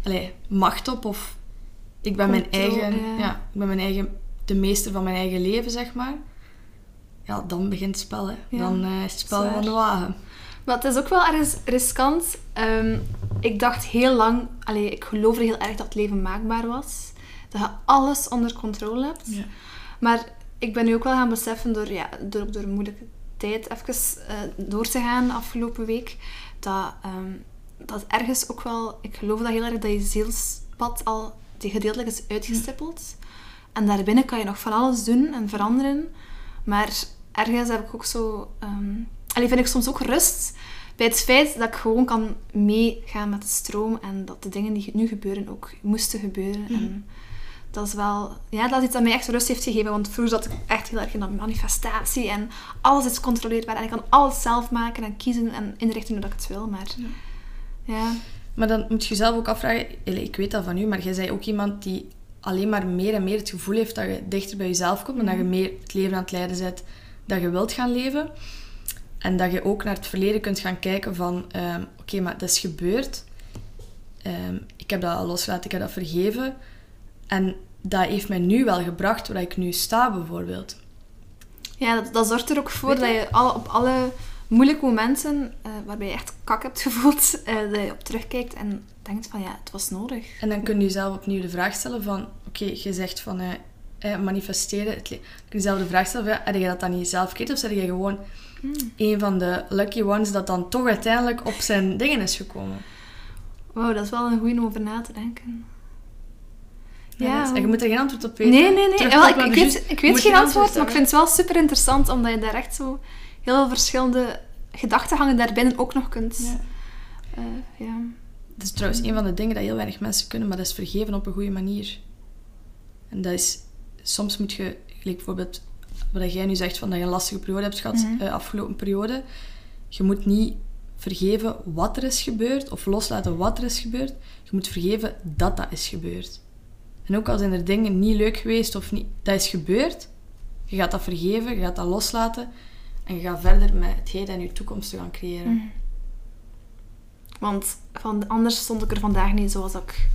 allee, macht op. Of ik ben mijn eigen... ja. Ja, ik ben mijn eigen... De meester van mijn eigen leven, zeg maar. Ja, dan begint het spel, hè. Ja, dan eh, is het spel van de wagen. Maar het is ook wel ergens riskant. Ehm, ik dacht heel lang, allee, ik geloofde heel erg dat het leven maakbaar was. Dat je alles onder controle hebt. Ja. Maar ik ben nu ook wel gaan beseffen, door, ja, door, door een moeilijke tijd even eh, door te gaan de afgelopen week, dat, ehm, dat ergens ook wel, ik geloof dat heel erg dat je zielspad al die gedeeltelijk is uitgestippeld. En daarbinnen kan je nog van alles doen en veranderen. Maar ergens heb ik ook zo... ehm allee, vind ik soms ook rust bij het feit dat ik gewoon kan meegaan met de stroom en dat de dingen die nu gebeuren ook moesten gebeuren. En dat is wel... Ja, dat is iets dat mij echt rust heeft gegeven. Want vroeger zat ik echt heel erg in dat manifestatie en alles is controleerbaar en ik kan alles zelf maken en kiezen en inrichten hoe dat ik het wil. Maar ja, Maar dan moet je jezelf ook afvragen, ik weet dat van u, maar jij bent ook iemand die alleen maar meer en meer het gevoel heeft dat je dichter bij jezelf komt en dat je meer het leven aan het leiden bent dat je wilt gaan leven. En dat je ook naar het verleden kunt gaan kijken van, ehm, oké, maar dat is gebeurd. Ehm, ik heb dat al losgelaten, ik heb dat vergeven. En dat heeft mij nu wel gebracht waar ik nu sta, bijvoorbeeld. Ja, dat, dat zorgt er ook voor dat je? alle, op alle moeilijke momenten eh, waarbij je echt kak hebt gevoeld, eh, dat je op terugkijkt en denkt van ja, het was nodig. En dan kun je jezelf opnieuw de vraag stellen van... Oké, je zegt van eh, manifesteren. Kun je jezelf de vraag stellen van... Ja, heb je dat dan niet zelf gekeken? Of ben je gewoon een van de lucky ones dat dan toch uiteindelijk op zijn dingen is gekomen? Wauw, dat is wel een goeie om over na te denken. Ja. En je moet er geen antwoord op weten. Nee, nee, nee. Terug Wel, op ik, ik weet, ik geen antwoord, maar ik vind het wel super interessant omdat je daar echt zo heel veel verschillende gedachtegangen daarbinnen ook nog kunt. Ja. eh, ja. Dat is trouwens een van de dingen dat heel weinig mensen kunnen, maar dat is vergeven op een goede manier. En dat is... Soms moet je, gelijk bijvoorbeeld wat jij nu zegt, van dat je een lastige periode hebt gehad, eh, afgelopen periode. Je moet niet vergeven wat er is gebeurd, of loslaten wat er is gebeurd. Je moet vergeven dat dat is gebeurd. En ook al zijn er dingen niet leuk geweest, of niet, dat is gebeurd. Je gaat dat vergeven, je gaat dat loslaten. En je gaat verder met het heden en je toekomst te gaan creëren. Mhm. Want van, anders stond ik er vandaag niet zoals ik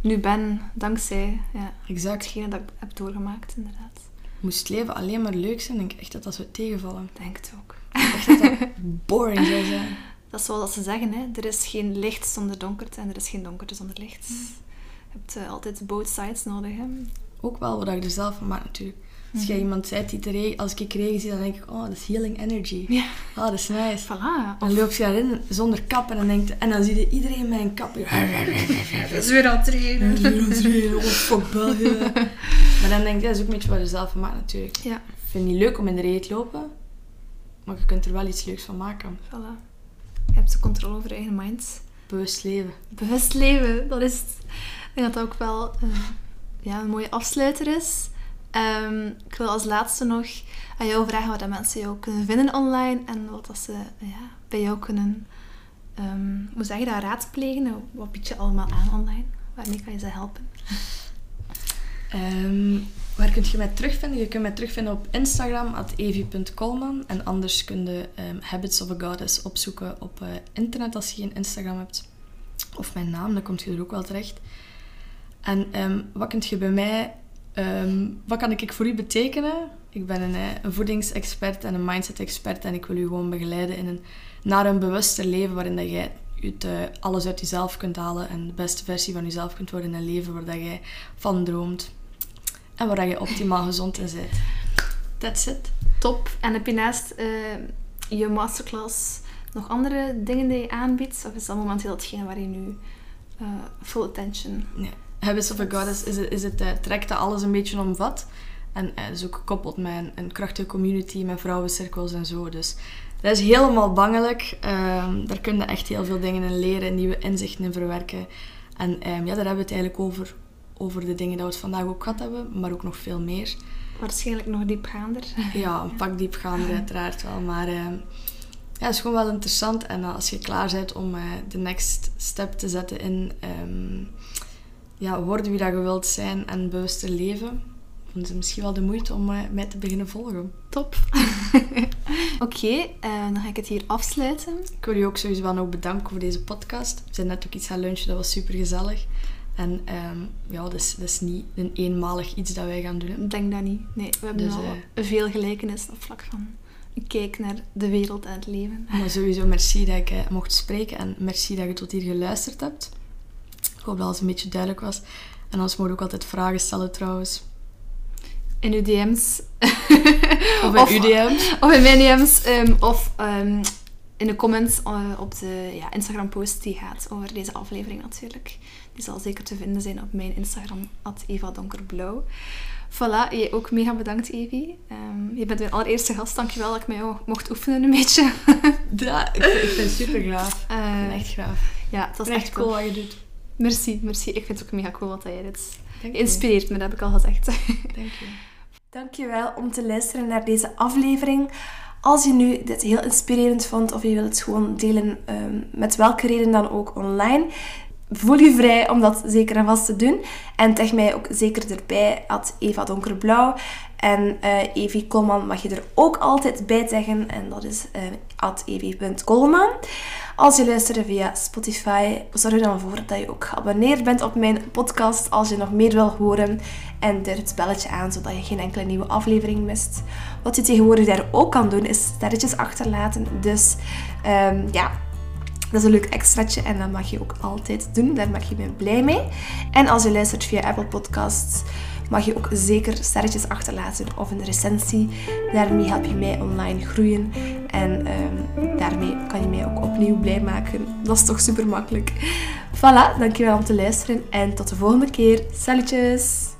nu ben, dankzij ja, Exact. hetgene dat ik heb doorgemaakt, inderdaad. Moest leven alleen maar leuk zijn, denk ik echt dat dat zou tegenvallen. Denk het ook. Echt dat dat boring zou zijn. Dat is zoals ze zeggen, hè. er is geen licht zonder donkerte en er is geen donkerte zonder licht. Mm. Je hebt eh, altijd both sides nodig. Hè. Ook wel wat ik er zelf van maak natuurlijk. Als Mhm. jij iemand zei die te regen, als ik regen zie, dan denk ik, oh, dat is healing energy. Ja. Oh, dat is nice. Voilà. Dan loop je daarin zonder kap en dan, denkt, en dan zie je iedereen met een kap. Dat is weer aan het regenen. Oh, fuck België. Maar dan denk ik, dat is ook een beetje wat je zelf maakt natuurlijk. Ja, Ik vind het niet leuk om in de regen te lopen, maar je kunt er wel iets leuks van maken. voilà. Je hebt de controle over je eigen mind. Bewust leven. Bewust leven, dat is. Ik denk dat dat ook wel eh, ja, een mooie afsluiter is. Ehm, ik wil als laatste nog aan jou vragen wat mensen jou kunnen vinden online en wat dat ze ja, bij jou kunnen, ehm, hoe zeg je dat, raadplegen. Wat bied je allemaal aan online? Waarmee kan je ze helpen? Ehm, waar kun je mij terugvinden? Je kunt mij terugvinden op Instagram, at. En anders kun je Habits of a Goddess opzoeken op eh, internet als je geen Instagram hebt. Of mijn naam, dan kom je er ook wel terecht. En wat kun je bij mij... ehm, wat kan ik voor u betekenen? Ik ben een, eh, een voedingsexpert en een mindset-expert en ik wil u gewoon begeleiden in een, naar een bewuster leven waarin dat jij het, eh, alles uit jezelf kunt halen en de beste versie van jezelf kunt worden in een leven waar dat jij van droomt. En waar dat je optimaal gezond in bent. That's it. Top. En heb je naast eh, je masterclass nog andere dingen die je aanbiedt? Of is dat momenteel hetgene waar je nu full attention... Nee. Habits of a Goddess is het, is het eh, trekt dat alles een beetje omvat. En eh, is ook gekoppeld met een, een krachtige community, met vrouwencirkels en zo. Dus dat is helemaal bangelijk. Ehm, daar kun je echt heel veel dingen in leren, nieuwe inzichten in verwerken. En ehm, ja, daar hebben we het eigenlijk over. Over de dingen die we het vandaag ook gehad hebben, maar ook nog veel meer. Waarschijnlijk nog diepgaander. Ja, een pak diepgaander uiteraard wel. Maar ehm, ja, het is gewoon wel interessant. En eh, als je klaar bent om de next step te zetten in ja, worden wie dat je wilt zijn en bewuster leven, vonden ze misschien wel de moeite om eh, mij te beginnen volgen. Top. Oké, eh, dan ga ik het hier afsluiten. Ik wil je ook sowieso wel nog bedanken voor deze podcast. We zijn net ook iets gaan lunchen, dat was super gezellig. En ehm, ja, dat is, dat is niet een eenmalig iets dat wij gaan doen. Ik denk dat niet. Nee, we hebben Dus, al eh, veel gelijkenissen op vlak van een kijk naar de wereld en het leven. Maar sowieso merci dat ik eh, mocht spreken en merci dat je tot hier geluisterd hebt. Ik hoop dat alles een beetje duidelijk was. En anders moet je ook altijd vragen stellen trouwens. In uw DM's. Of in uw DM's. Of in mijn DM's. ehm, of ehm, in de comments eh, op de ja, Instagram-post die gaat over deze aflevering natuurlijk. Die zal zeker te vinden zijn op mijn Instagram, Eva Donkerblauw. Voilà, jij ook mega bedankt, Evie. Ehm, je bent mijn allereerste gast. Dankjewel dat ik jou mocht oefenen een beetje. Ja, ik, vind- ik het super graag. Ik Eh, echt graag. ja, het was echt echt cool. wat je doet. Merci, merci. Ik vind het ook mega cool wat jij dit inspireert me, dat heb ik al gezegd. Dank je. Dankjewel om te luisteren naar deze aflevering. Als je nu dit heel inspirerend vond of je wilt het gewoon delen ehm, met welke reden dan ook online, voel je vrij om dat zeker en vast te doen. En tag mij ook zeker erbij, at Eva Donkerblauw. En eh Evie Kolman mag je er ook altijd bij taggen. En dat is eh at evie.kolman. Als je luistert via Spotify, zorg er dan voor dat je ook geabonneerd bent op mijn podcast als je nog meer wil horen. En duid het belletje aan, zodat je geen enkele nieuwe aflevering mist. Wat je tegenwoordig daar ook kan doen, is sterretjes achterlaten. Dus ehm, ja, dat is een leuk extraatje en dat mag je ook altijd doen. Daar maak je me blij mee. En als je luistert via Apple Podcasts, mag je ook zeker sterretjes achterlaten of een recensie. Daarmee help je mij online groeien. En ehm, daarmee kan je mij ook opnieuw blij maken. Dat is toch super makkelijk. Voilà, dankjewel om te luisteren en tot de volgende keer. Salutjes!